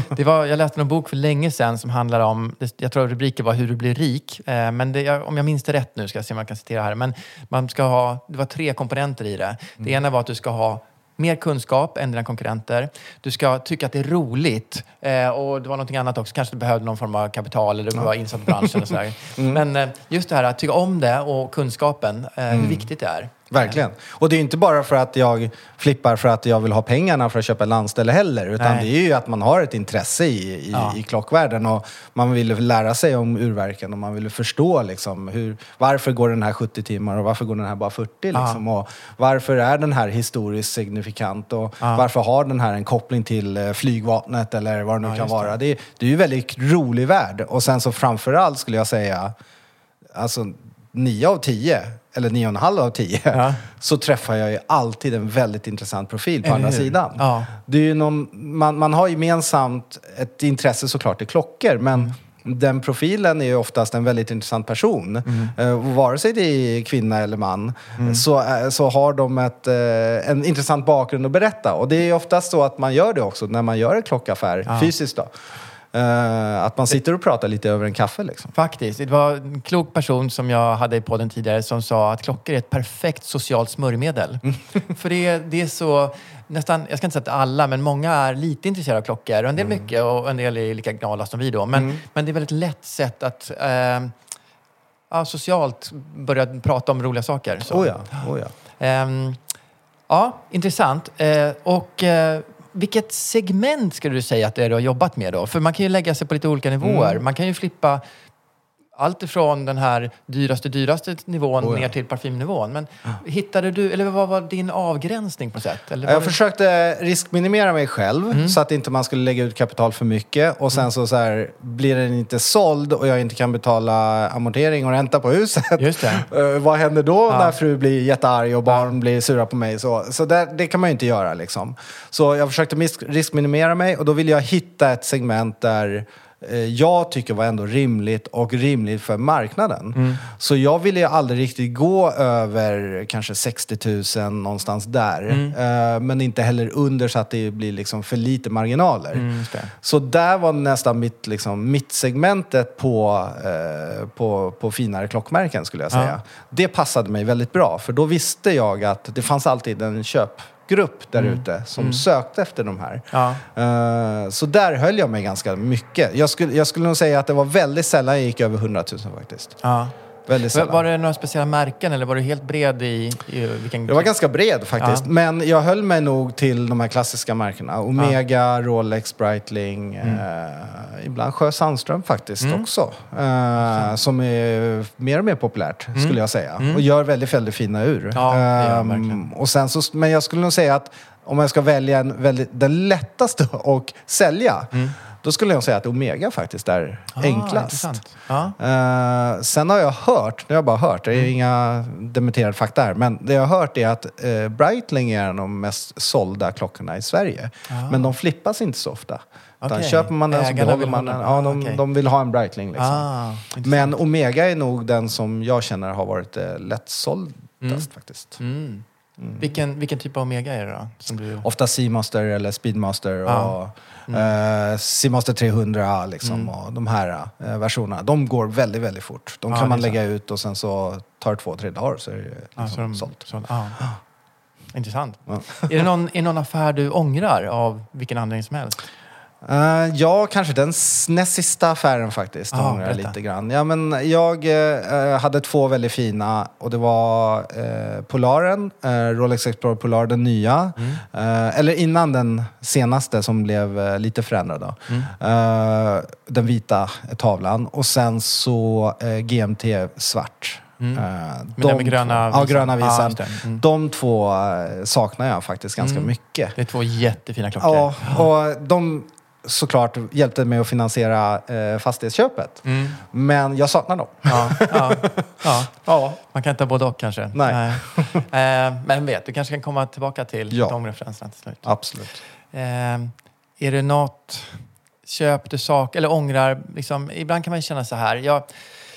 Det var, jag läste en bok för länge sedan som handlar om, jag tror rubriken var Hur du blir rik. Eh, men det, om jag minns det rätt nu, ska jag se om jag kan citera här. Men man ska ha, det var tre komponenter i det. Det ena var att du ska ha mer kunskap än dina konkurrenter. Du ska tycka att det är roligt. Eh, och det var någonting annat också. Kanske du behövde någon form av kapital eller du var insatt i branschen. Och sådär. (laughs) Men eh, just det här att tycka om det och kunskapen, eh, hur viktigt det är. Verkligen. Och det är inte bara för att jag flippar för att jag vill ha pengarna för att köpa en landställe heller. Utan Nej. det är ju att man har ett intresse i, i, Ja. i klockvärlden och man vill lära sig om urverken och man vill förstå liksom hur, varför går den här 70 timmar och varför går den här bara 40 liksom. Och varför är den här historiskt signifikant och varför har den här en koppling till eh, flygvapnet eller vad det nu Ja, kan just det. vara. Det, är- det är ju väldigt rolig värld. Och sen så framförallt skulle jag säga alltså nio av tio, eller nio och en halv av tio, Ja. så träffar jag ju alltid en väldigt intressant profil på Eller andra hur? sidan. Ja. Det är ju någon, man, man har gemensamt ett intresse såklart i klockor, men Mm. den profilen är ju oftast en väldigt intressant person. Mm. Eh, vare sig det är kvinna eller man så, eh, så har de ett, eh, en intressant bakgrund att berätta. Och det är oftast så att man gör det också när man gör en klockaffär fysiskt. Då. Eh, att man sitter och pratar lite över en kaffe liksom. Faktiskt. Det var en klok person som jag hade i podden tidigare som sa att klockor är ett perfekt socialt smörjmedel. (laughs) För det är, det är så, nästan, jag ska inte säga att alla, men många är lite intresserade av klockor. Och en del mycket och en del är lika gnala som vi då. Men, men det är väldigt lätt sätt att eh, ja, socialt börja prata om roliga saker. Så. Oh ja, oh ja. Ehm, ja, intressant. Eh, och eh, vilket segment skulle du säga att det är du har jobbat med då? För man kan ju lägga sig på lite olika nivåer. Mm. Man kan ju flippa allt ifrån den här dyraste, dyraste nivån Oh ja. ner till parfymnivån. Men hittade du, eller vad var din avgränsning på något sätt? Eller Jag det- försökte riskminimera mig själv Mm. så att inte man skulle lägga ut kapital för mycket och sen så, så här, blir den inte såld och jag inte kan betala amortering och ränta på huset. Just det. (laughs) Eh, vad händer då Ja. när fru blir jättearg och barn blir sura på mig? Så, så där, det kan man ju inte göra liksom. Så jag försökte riskminimera mig och då ville jag hitta ett segment där jag tycker var ändå rimligt och rimligt för marknaden. Mm. Så jag ville ju aldrig riktigt gå över kanske 60 000 någonstans där. Mm. Eh, Men inte heller under så att det blir liksom för lite marginaler. Mm. Så där var nästan mitt, liksom, mitt segmentet på, eh, på, på finare klockmärken skulle jag säga. Det passade mig väldigt bra för då visste jag att det fanns alltid en köpgrupp där ute som sökte efter de här. Ja. Eh, så där höll jag mig ganska mycket. Jag skulle, jag skulle nog säga att det var väldigt sällan jag gick över 100 000 faktiskt. Ja. Väldigt Var, sällan. var det några speciella märken eller var du helt bred i, i vilken... Jag var ganska bred faktiskt. Ja. Men jag höll mig nog till de här klassiska märkena. Omega, Rolex, Breitling. Mm. Eh, ibland Sjö Sandström faktiskt också. Eh, som är mer och mer populärt skulle jag säga. Och gör väldigt, väldigt fina ur. Mm. Ja, Ehm, och sen så, men jag skulle nog säga att om jag ska välja en väldigt, den lättaste (laughs) att sälja. Då skulle jag säga att Omega faktiskt är Ah, enklast. Ja. Eh, sen har jag hört, det har jag bara hört, det är Mm. inga dementerade fakta här, men det jag har hört är att uh, Breitling är en av de mest sålda klockorna i Sverige. Men de flippas inte så ofta. Utan Ah. Okej. köper man den så behåller man den. Ja, Ah, de, okej. de vill ha en Breitling liksom. Ah, men Omega är nog den som jag känner har varit uh, lättsåldast faktiskt. Mm. Vilken, vilken typ av Omega är det då? Som du... Ofta Seamaster eller Speedmaster och eh, Seamaster 300 liksom, och de här eh, versionerna. De går väldigt, väldigt fort. De kan man lägga ut och sen så tar det två, tre dagar så är det liksom Ja, så de, sålt. Så, ja. (gasps) Intressant. Ja. Är, det någon, är det någon affär du ångrar av vilken anledning som helst? Eh, ja, kanske den näst sista affären faktiskt. Jag berätta. lite grann. Ja, men jag eh, hade två väldigt fina och det var eh, Polaren, Rolex Explorer Polar, den nya. Mm. Eller innan den senaste som blev lite förändrad. Då. Mm. Den vita tavlan. Och sen så GMT svart. Mm. den med gröna två, ja, gröna visan. det. Mm. De två saknar jag faktiskt ganska mycket. Det är två jättefina klockor. Ja, och de såklart hjälpte mig att finansiera eh, fastighetsköpet. Mm. Men jag saknar dem. Ja, ja, ja. (laughs) ja. Man kan inte ha både och kanske. Nej. (laughs) Eh, men vet, du kanske kan komma tillbaka till Ja. de referenserna till slut. Absolut. Eh, är det något köp du sak eller ångrar? Liksom, ibland kan man känna så här. Jag,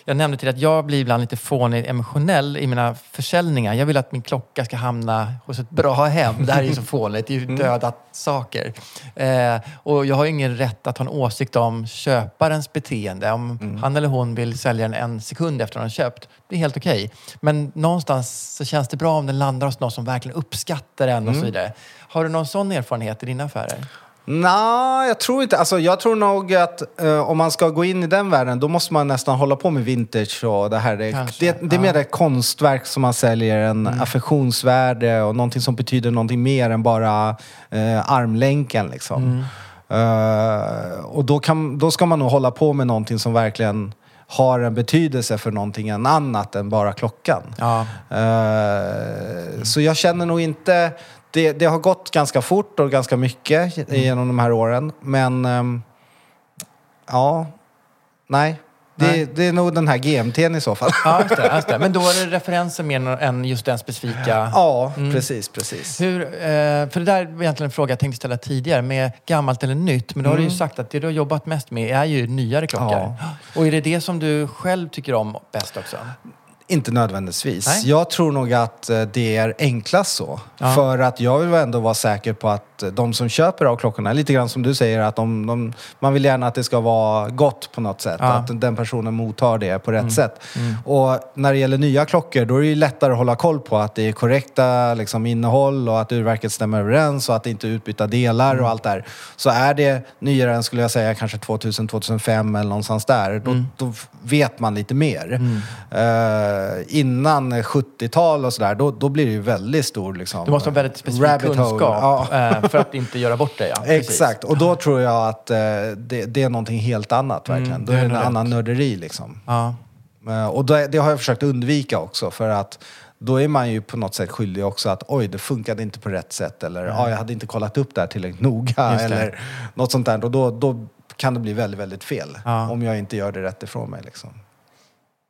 jag nämnde till att jag blir ibland lite fånig emotionell i mina försäljningar. Jag vill att min klocka ska hamna hos ett bra hem. Det här är ju så fånigt. Det är ju döda saker. Eh, och jag har ingen rätt att ha en åsikt om köparens beteende. Om han eller hon vill sälja den en sekund efter att han köpt. Det är helt okej. Men någonstans så känns det bra om den landar hos någon som verkligen uppskattar den och så vidare. Har du någon sån erfarenhet i dina affärer? Nej, jag tror inte. Alltså, jag tror nog att eh, om man ska gå in i den världen då måste man nästan hålla på med vintage och det här. Det, Kanske, det, det är mer ja. Mm. ett konstverk som man säljer, en affektionsvärde och någonting som betyder någonting mer än bara eh, armlänken. Liksom. Mm. Eh, och då, kan, då ska man nog hålla på med någonting som verkligen har en betydelse för någonting annat än bara klockan. Ja. Eh, Så jag känner nog inte... Det, det har gått ganska fort och ganska mycket genom de här åren. Men ehm, ja, nej. Det, Nej. det är nog den här GMT'n i så fall. Ja, just det, just det. Men då är det referenser mer än just den specifika... Ja, precis, precis. Hur, eh, för det där var egentligen en fråga jag tänkte ställa tidigare med gammalt eller nytt. Men då har du ju sagt att det du har jobbat mest med är ju nyare klockor. Ja. Och är det det som du själv tycker om bäst också? Inte nödvändigtvis. Nej. Jag tror nog att eh, det är enklast så. Ja. För att jag vill ändå vara säker på att de som köper av klockorna, lite grann som du säger, att de, de, man vill gärna att det ska vara gott på något sätt. Ja. Mm. Att den personen mottar det på rätt sätt. Och när det gäller nya klockor, då är det ju lättare att hålla koll på att det är korrekta liksom, innehåll och att urverket stämmer överens och att det inte är utbytta delar Mm. och allt där. Så är det nyare än, skulle jag säga, kanske 2000, 2005 eller någonstans där, då, Mm. då vet man lite mer. Eh, innan 70-tal och sådär, då, då blir det ju väldigt stor liksom, Du måste ha väldigt specifik kunskap Ja. eh, för att inte göra bort det. Ja. (laughs) Exakt, och då tror jag att eh, det, det är någonting helt annat verkligen. Mm, då det är är det en annan nörderi liksom. Ja. Eh, och då, det har jag försökt undvika också för att då är man ju på något sätt skyldig också att oj, det funkade inte på rätt sätt eller ja, jag hade inte kollat upp det här tillräckligt noga det. eller något sånt där. Och då, då kan det bli väldigt, väldigt fel Ja. om jag inte gör det rätt ifrån mig liksom.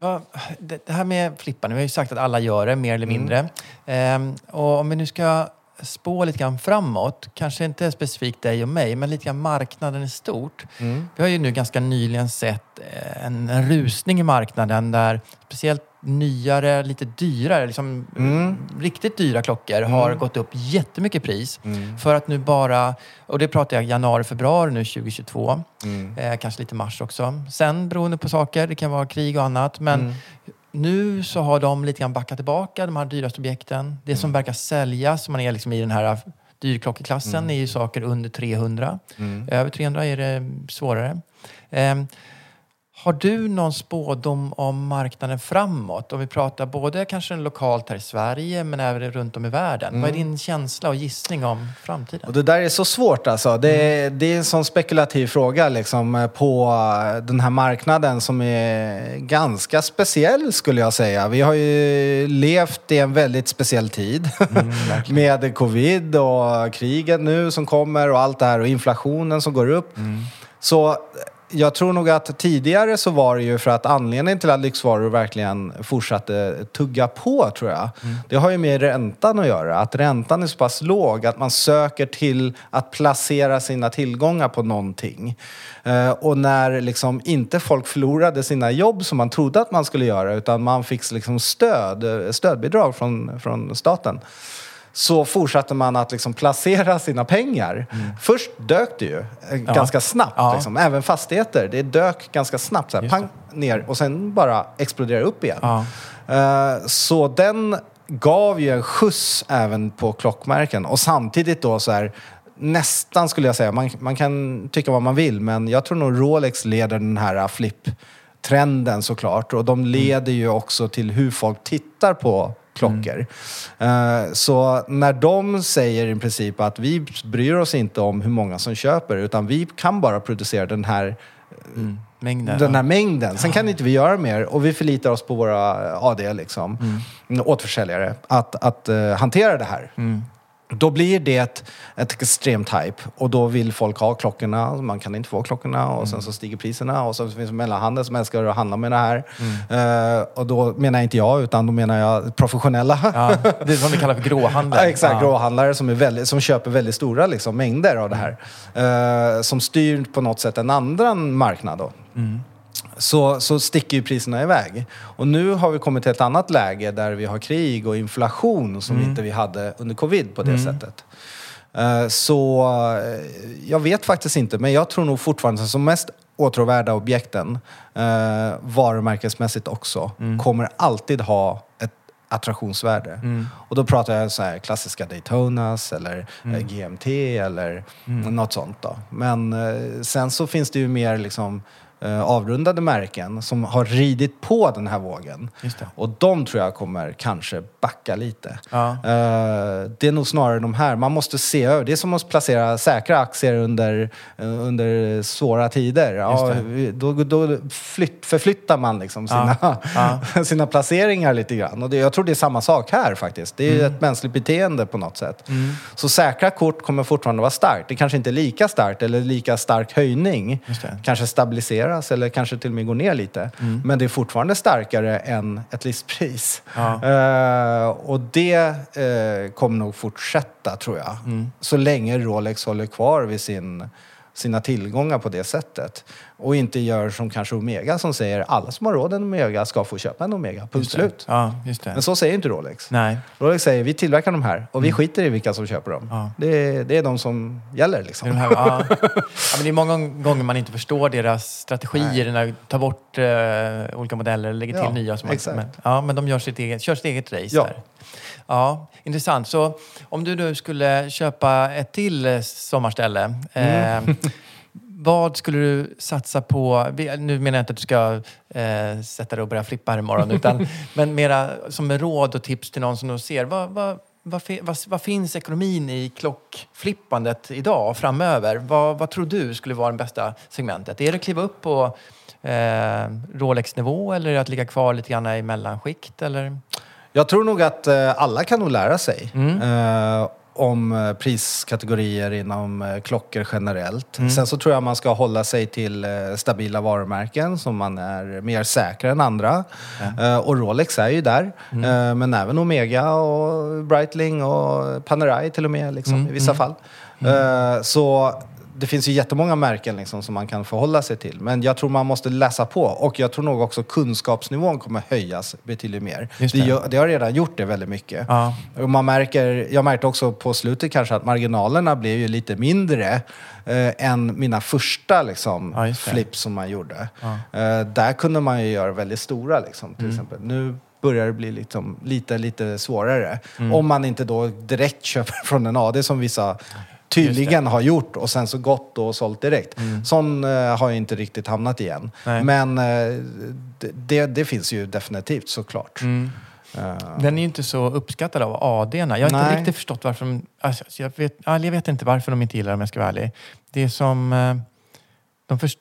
Ja, Det det här med flipparna, vi har ju sagt att alla gör det mer eller Mm. mindre. Ehm, och om vi nu ska spå lite grann framåt, kanske inte specifikt dig och mig, men lite grann marknaden i stort. Mm. Vi har ju nu ganska nyligen sett eh, en, en rusning i marknaden där speciellt nyare, lite dyrare, liksom Mm. riktigt dyra klockor har gått upp jättemycket pris. Mm. För att nu bara, och det pratar jag januari, februari nu 2022. Mm. Eh, kanske lite mars också. Sen beroende på saker, det kan vara krig och annat. Men Mm. nu så har de lite grann backat tillbaka, de här dyraste objekten. Det Mm. som verkar säljas, man är liksom i den här dyrklockeklassen, Mm. är ju saker under 300. Över 300 är det svårare. Ehm, har du någon spådom om marknaden framåt? Om vi pratar både kanske lokalt här i Sverige men även runt om i världen. Vad är din känsla och gissning om framtiden? Mm. Och det där är så svårt alltså. Det är, det är en sån spekulativ fråga liksom, på eh, den här marknaden som är ganska speciell skulle jag säga. Vi har ju levt i en väldigt speciell tid (laughs) med covid och kriget nu som kommer och allt det här och inflationen som går upp. Så jag tror nog att tidigare så var det ju för att anledningen till att lyxvaror verkligen fortsatte tugga på, tror jag. Det har ju med räntan att göra. Att räntan är så pass låg att man söker till att placera sina tillgångar på någonting. Eh, och när liksom inte folk förlorade sina jobb som man trodde att man skulle göra utan man fick liksom stöd, eh, stödbidrag från, från staten så fortsatte man att liksom placera sina pengar. Först dök det ju eh, ganska snabbt. Ja. Liksom. Även fastigheter, det dök ganska snabbt. Så här, pang, ner och sen bara exploderar upp igen. Ja. Eh, så den gav ju en skjuts även på klockmärken. Och samtidigt då så här, nästan skulle jag säga, man, man kan tycka vad man vill, men jag tror nog Rolex leder den här flip-trenden såklart. Och de leder ju också till hur folk tittar på klockor. Eh, Så när de säger i princip att vi bryr oss inte om hur många som köper, utan vi kan bara producera den här Mängden. den här ja. mängden. Sen kan inte vi göra mer och vi förlitar oss på våra AD, liksom, återförsäljare, att, att eh, hantera det här. Då blir det ett, ett extremt hype och då vill folk ha klockorna. Man kan inte få klockorna och sen så stiger priserna och så finns det mellanhanden som älskar att handla med det här. Eh, och då menar inte jag, utan då menar jag professionella. Ja, det är som vi kallar för gråhandel. (laughs) Ja, exakt, Ja. gråhandlare som, är väldigt, som köper väldigt stora liksom, mängder av det här. Eh, som styr på något sätt en annan marknad. Då. Så, så sticker ju priserna iväg. Och nu har vi kommit till ett annat läge där vi har krig och inflation som inte vi hade under covid på det sättet. Eh, Så eh, jag vet faktiskt inte, men jag tror nog fortfarande som mest åtråvärda objekten, eh, varumärkesmässigt också, kommer alltid ha ett attraktionsvärde. Och då pratar jag så här klassiska Daytonas eller eh, GMT eller något sånt då. Men sen så finns det ju mer liksom avrundade märken som har ridit på den här vågen. Och de tror jag kommer kanske backa lite. Ja. Eh, det är nog snarare de här. Man måste se över. Det är som att placera säkra aktier under, eh, under svåra tider. Ja, då då flytt, förflyttar man liksom sina, Ja. (laughs) sina placeringar lite grann. Och det, jag tror det är samma sak här faktiskt. Det är Mm. ett mänskligt beteende på något sätt. Så säkra kort kommer fortfarande vara starkt. Det kanske inte är lika starkt eller lika stark höjning. Just det. Stabiliseras eller kanske till och med går ner lite. Men det är fortfarande starkare än ett listpris. Ja. Eh, och det eh, kommer nog fortsätta tror jag. Så länge Rolex håller kvar vid sin, sina tillgångar på det sättet. Och inte gör som kanske Omega som säger alla som har råd en Omega ska få köpa en Omega. Punkt slut. Ja, just det. Men så säger inte Rolex. Nej. Rolex säger vi tillverkar de här och vi skiter i vilka som köper dem. Ja. Det, är, det är de som gäller liksom. Det är, de här, ja. (laughs) Ja, men det är många gånger man inte förstår deras strategier när tar bort eh, olika modeller och lägger till nya. Som man, men, ja, men de gör sitt eget, kör sitt eget race där. Ja, intressant. Så om du nu skulle köpa ett till sommarställe. Mm. Eh, (laughs) vad skulle du satsa på? Nu menar jag inte att du ska eh, sätta dig och börja flippa här imorgon. (laughs) Utan, men mera som råd och tips till någon som då ser. Vad, vad, vad, vad, vad finns ekonomin i klockflippandet idag och framöver? Vad, vad tror du skulle vara det bästa segmentet? Är det att kliva upp på eh, Rolex-nivå eller att ligga kvar lite grann i mellanskikt? Eller? Jag tror nog att eh, alla kan nog lära sig Mm. om eh, priskategorier inom klockor generellt. Mm. Sen så tror jag man ska hålla sig till stabila varumärken som man är mer säkra än andra. Eh, och Rolex är ju där. Mm. Men även Omega och Breitling och Panerai till och med liksom, Mm, i vissa fall. Eh, så det finns ju jättemånga märken liksom, som man kan förhålla sig till. Men jag tror man måste läsa på och jag tror nog också kunskapsnivån kommer höjas betydligt mer. Just Det, det. gör, det har redan gjort det väldigt mycket. Ja. Och man märker, jag märkte också på slutet kanske att marginalerna blev ju lite mindre eh, än mina första liksom, Ja, flips som man gjorde. Eh, där kunde man ju göra väldigt stora liksom, till Mm. exempel. Nu börjar det bli liksom, lite, lite svårare. Mm. Om man inte då direkt (laughs) köper från en AD som vissa tydligen har gjort och sen så gått och sålt direkt. Sån eh, har jag inte riktigt hamnat igen. Nej. Men eh, det, det, finns ju definitivt såklart. Eh, Den är ju inte så uppskattad av AD-erna. Jag har inte Nej. riktigt förstått varför de... Alltså, jag, vet, ja, jag vet inte varför de inte gillar dem, om jag ska vara ärlig. Det är som... De först,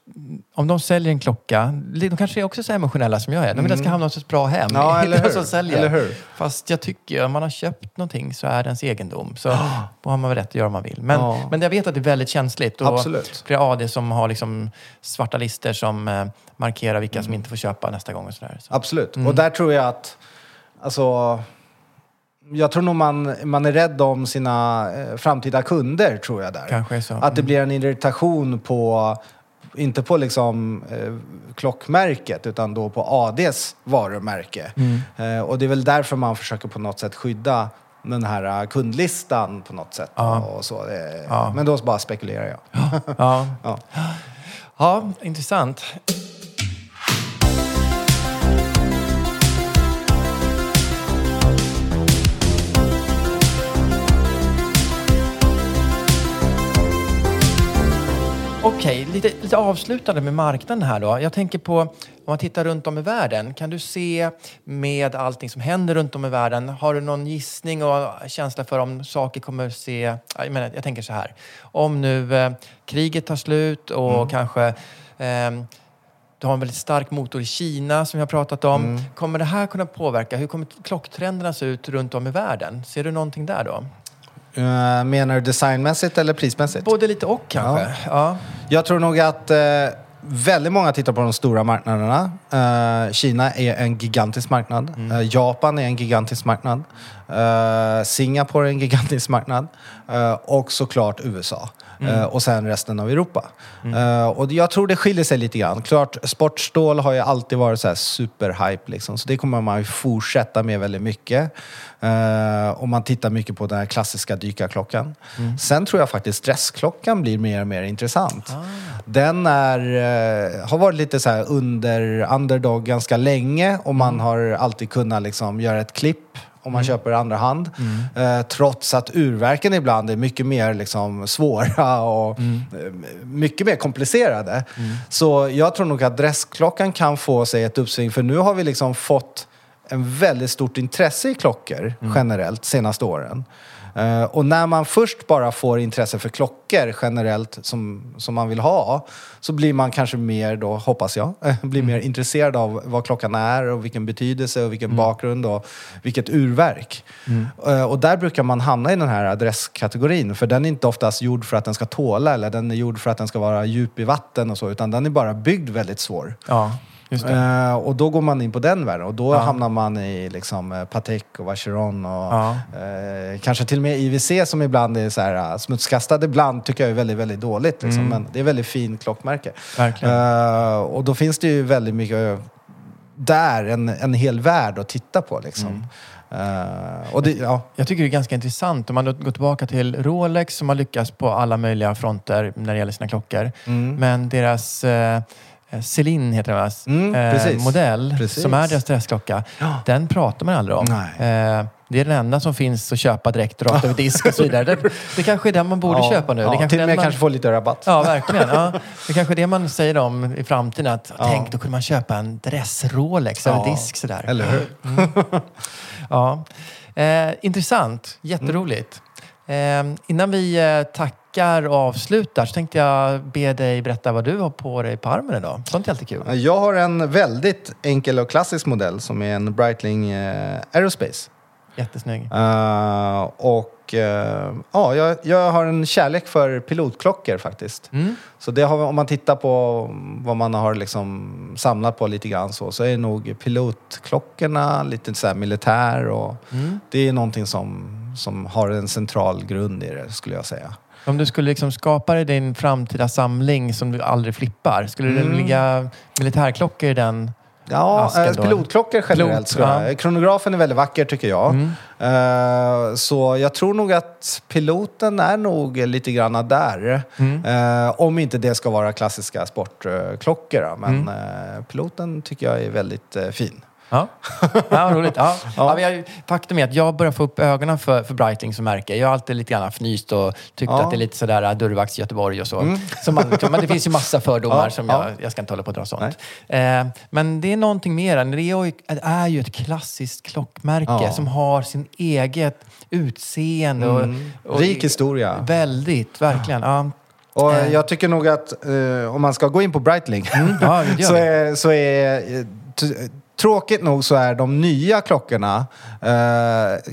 om de säljer en klocka, de kanske är också så emotionella som jag är. De vill att det ska hamna hos ett bra hem. Mm. Ja, (laughs) eller hur? som säljer. Eller hur? Fast jag tycker, om man har köpt någonting så är det ens egendom. Så då har man väl rätt att göra vad man vill. Men, Ja. men jag vet att det är väldigt känsligt. Och Absolut. Flera AD som har liksom svarta listor som eh, markerar vilka som inte får köpa nästa gång. Och sådär. Så. Absolut. Och där tror jag att, alltså, jag tror nog man, man är rädd om sina eh, framtida kunder, tror jag där. Kanske så. Att det Mm. blir en irritation på, inte på liksom eh, klockmärket, utan då på ADs varumärke. Mm. Eh, och det är väl därför man försöker på något sätt skydda den här eh, kundlistan på något sätt. Ja. Och så. Eh, Ja. Men då bara spekulerar jag. Ja. Ja. (laughs) ja, intressant. Okej, lite, lite avslutande med marknaden här då. Jag tänker på, om man tittar runt om i världen, kan du se med allting som händer runt om i världen, har du någon gissning och känsla för om saker kommer se... Jag, menar, jag tänker så här, om nu eh, kriget tar slut och kanske ehm, du har en väldigt stark motor i Kina som vi har pratat om. Kommer det här kunna påverka? Hur kommer klocktrenderna se ut runt om i världen? Ser du någonting där då? Eh, menar du designmässigt eller prismässigt? Både lite och kanske. Ja. Jag tror nog att eh, väldigt många tittar på de stora marknaderna. Eh, Kina är en gigantisk marknad. Eh, Japan är en gigantisk marknad. Singapore är en gigantisk marknad. Och såklart USA. Eh, och sen resten av Europa. Eh, och jag tror det skiljer sig lite grann. Klart, sportstål har ju alltid varit så här superhype liksom. Så det kommer man ju fortsätta med väldigt mycket. Eh, och man tittar mycket på den här klassiska dykarklockan. Sen tror jag faktiskt stressklockan blir mer och mer intressant. Den är, har varit lite så här under underdog ganska länge och man har alltid kunnat liksom göra ett klipp om man köper andra hand. Eh, trots att urverken ibland är mycket mer liksom svåra och eh, mycket mer komplicerade. Så jag tror nog att dressklockan kan få sig ett uppsving för nu har vi liksom fått en väldigt stort intresse i klockor generellt senaste åren. Eh, och när man först bara får intresse för klockor generellt som, som man vill ha så blir man kanske mer då, hoppas jag, eh, (laughs) blir mer intresserad av vad klockan är och vilken betydelse och vilken bakgrund och vilket urverk. Eh, och där brukar man hamna i den här adresskategorin för den är inte oftast gjord för att den ska tåla eller den är gjord för att den ska vara djup i vatten och så utan den är bara byggd väldigt svår. ja, Eh, och då går man in på den världen och då hamnar man i liksom, eh, Patek och Vacheron och Ja. eh, kanske till och med IWC som ibland är så här, smutskastad. Ibland tycker jag är väldigt, väldigt dåligt. Liksom. Men det är väldigt fin klockmärke. Och då finns det ju väldigt mycket där, en, en hel värld att titta på. Liksom. Eh, och det, ja. Jag tycker det är ganska intressant om man går tillbaka till Rolex som har lyckats på alla möjliga fronter när det gäller sina klockor. Men deras eh, Celine heter den va? Mm, eh, precis. modell Precis. som är deras stressklocka. Den pratar man aldrig om. Eh, det är den enda som finns att köpa direkt rakt över disk och så vidare. Det, det kanske är den man borde Ja, köpa nu. Ja, det kanske till och med man... kanske få lite rabatt. Ja, verkligen. Ja. Det kanske är det man säger om i framtiden. Att, Tänk, då kunde man köpa en dress-Rolex över Ja, disk sådär. Eller hur? (laughs) Ja. Eh, intressant. Jätteroligt. Eh, innan vi eh, tackar och avslutar så tänkte jag be dig berätta vad du har på dig på armen idag. Sånt är alltid kul. Jag har en väldigt enkel och klassisk modell som är en Breitling eh, Aerospace. Jättesnygg. Eh, och eh, ja, jag, jag har en kärlek för pilotklockor faktiskt. Så det har, om man tittar på vad man har liksom samlat på lite grann så, så är det nog pilotklockorna, lite så militär och det är någonting som, som har en central grund i det skulle jag säga. Om du skulle liksom skapa dig din framtida samling som du aldrig flippar, skulle det ligga militärklockor i den? Ja, då. pilotklockor generellt. Pilot, ja. Kronografen är väldigt vacker tycker jag. Mm. Eh, så jag tror nog att piloten är nog lite grann där. Mm. Eh, om inte det ska vara klassiska sportklockor. Men Mm. eh, piloten tycker jag är väldigt fin. Ja, (laughs) ja roligt. Ja. Ja. har, faktum är att jag börjar få upp ögonen för, för Breitling som märke. Jag har alltid lite grann fnyst och tyckt Ja. Mm. att det är lite sådär äh, dörrvakts Göteborg och så. så man, men det finns ju massa fördomar Ja, som ja. jag, jag ska inte hålla på att dra sånt. Eh, men det är någonting mer. Det är ju, ett klassiskt klockmärke Ja. som har sin eget utseende. Och, och Mm. Rik historia. Väldigt, verkligen. Ja. Och Eh. jag tycker nog att eh, om man ska gå in på Breitling ja, det gör (laughs) så, är, så är eh, Tråkigt nog så är de nya klockorna, eh,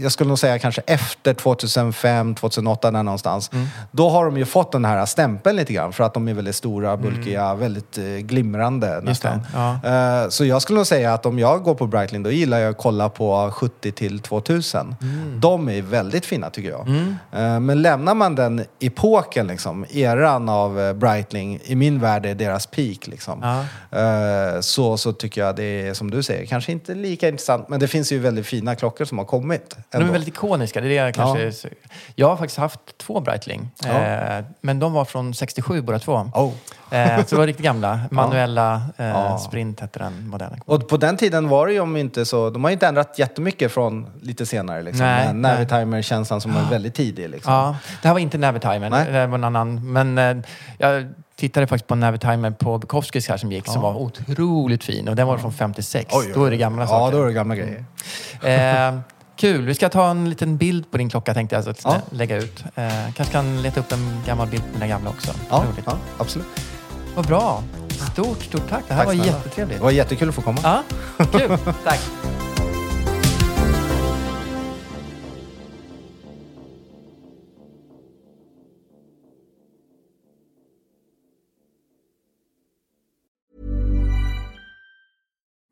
jag skulle nog säga kanske efter 2005, 2008 där någonstans. Mm. Då har de ju fått den här stämpeln lite grann för att de är väldigt stora, bulkiga, väldigt eh, glimrande Mm. Nästan. ja. Eh, så jag skulle nog säga att om jag går på Breitling då gillar jag att kolla på 70 till 2000. Mm. De är väldigt fina tycker jag. Eh, men lämnar man den epoken, liksom, eran av eh, Breitling, i min värld är deras peak. Liksom. Ja. Eh, så, så tycker jag det är som du säger, kanske inte lika intressant, men det finns ju väldigt fina klockor som har kommit. De är ändå. väldigt ikoniska. Det är det jag, kanske, jag har faktiskt haft två Breitling. Eh, men de var från 67 båda två. Oh. Eh, så det var riktigt gamla. (laughs) Manuella eh, Ja. Sprint hette den modellen. Och på den tiden var det ju om inte så, de har ju inte ändrat jättemycket från lite senare. Liksom. Nej, Navitimer-känslan som var väldigt tidig. Liksom. Ja, det här var inte Navitimer. Det var en annan. Men eh, jag tittade faktiskt på Navitimer på Bukowskis här som gick som var otroligt fin och den var från 56. Oj, oj, Då är det gamla Ja, saker. då är det gamla grejer. Eh, kul. Vi ska ta en liten bild på din klocka tänkte jag så att Ja. lägga ut. Eh, kanske kan leta upp en gammal bild på dina gamla också. Ja, ja absolut. Vad bra. Stort, stort tack. Det här Tack var snälla. jättetrevligt. Det var jättekul att få komma. Ja, kul. (laughs) tack.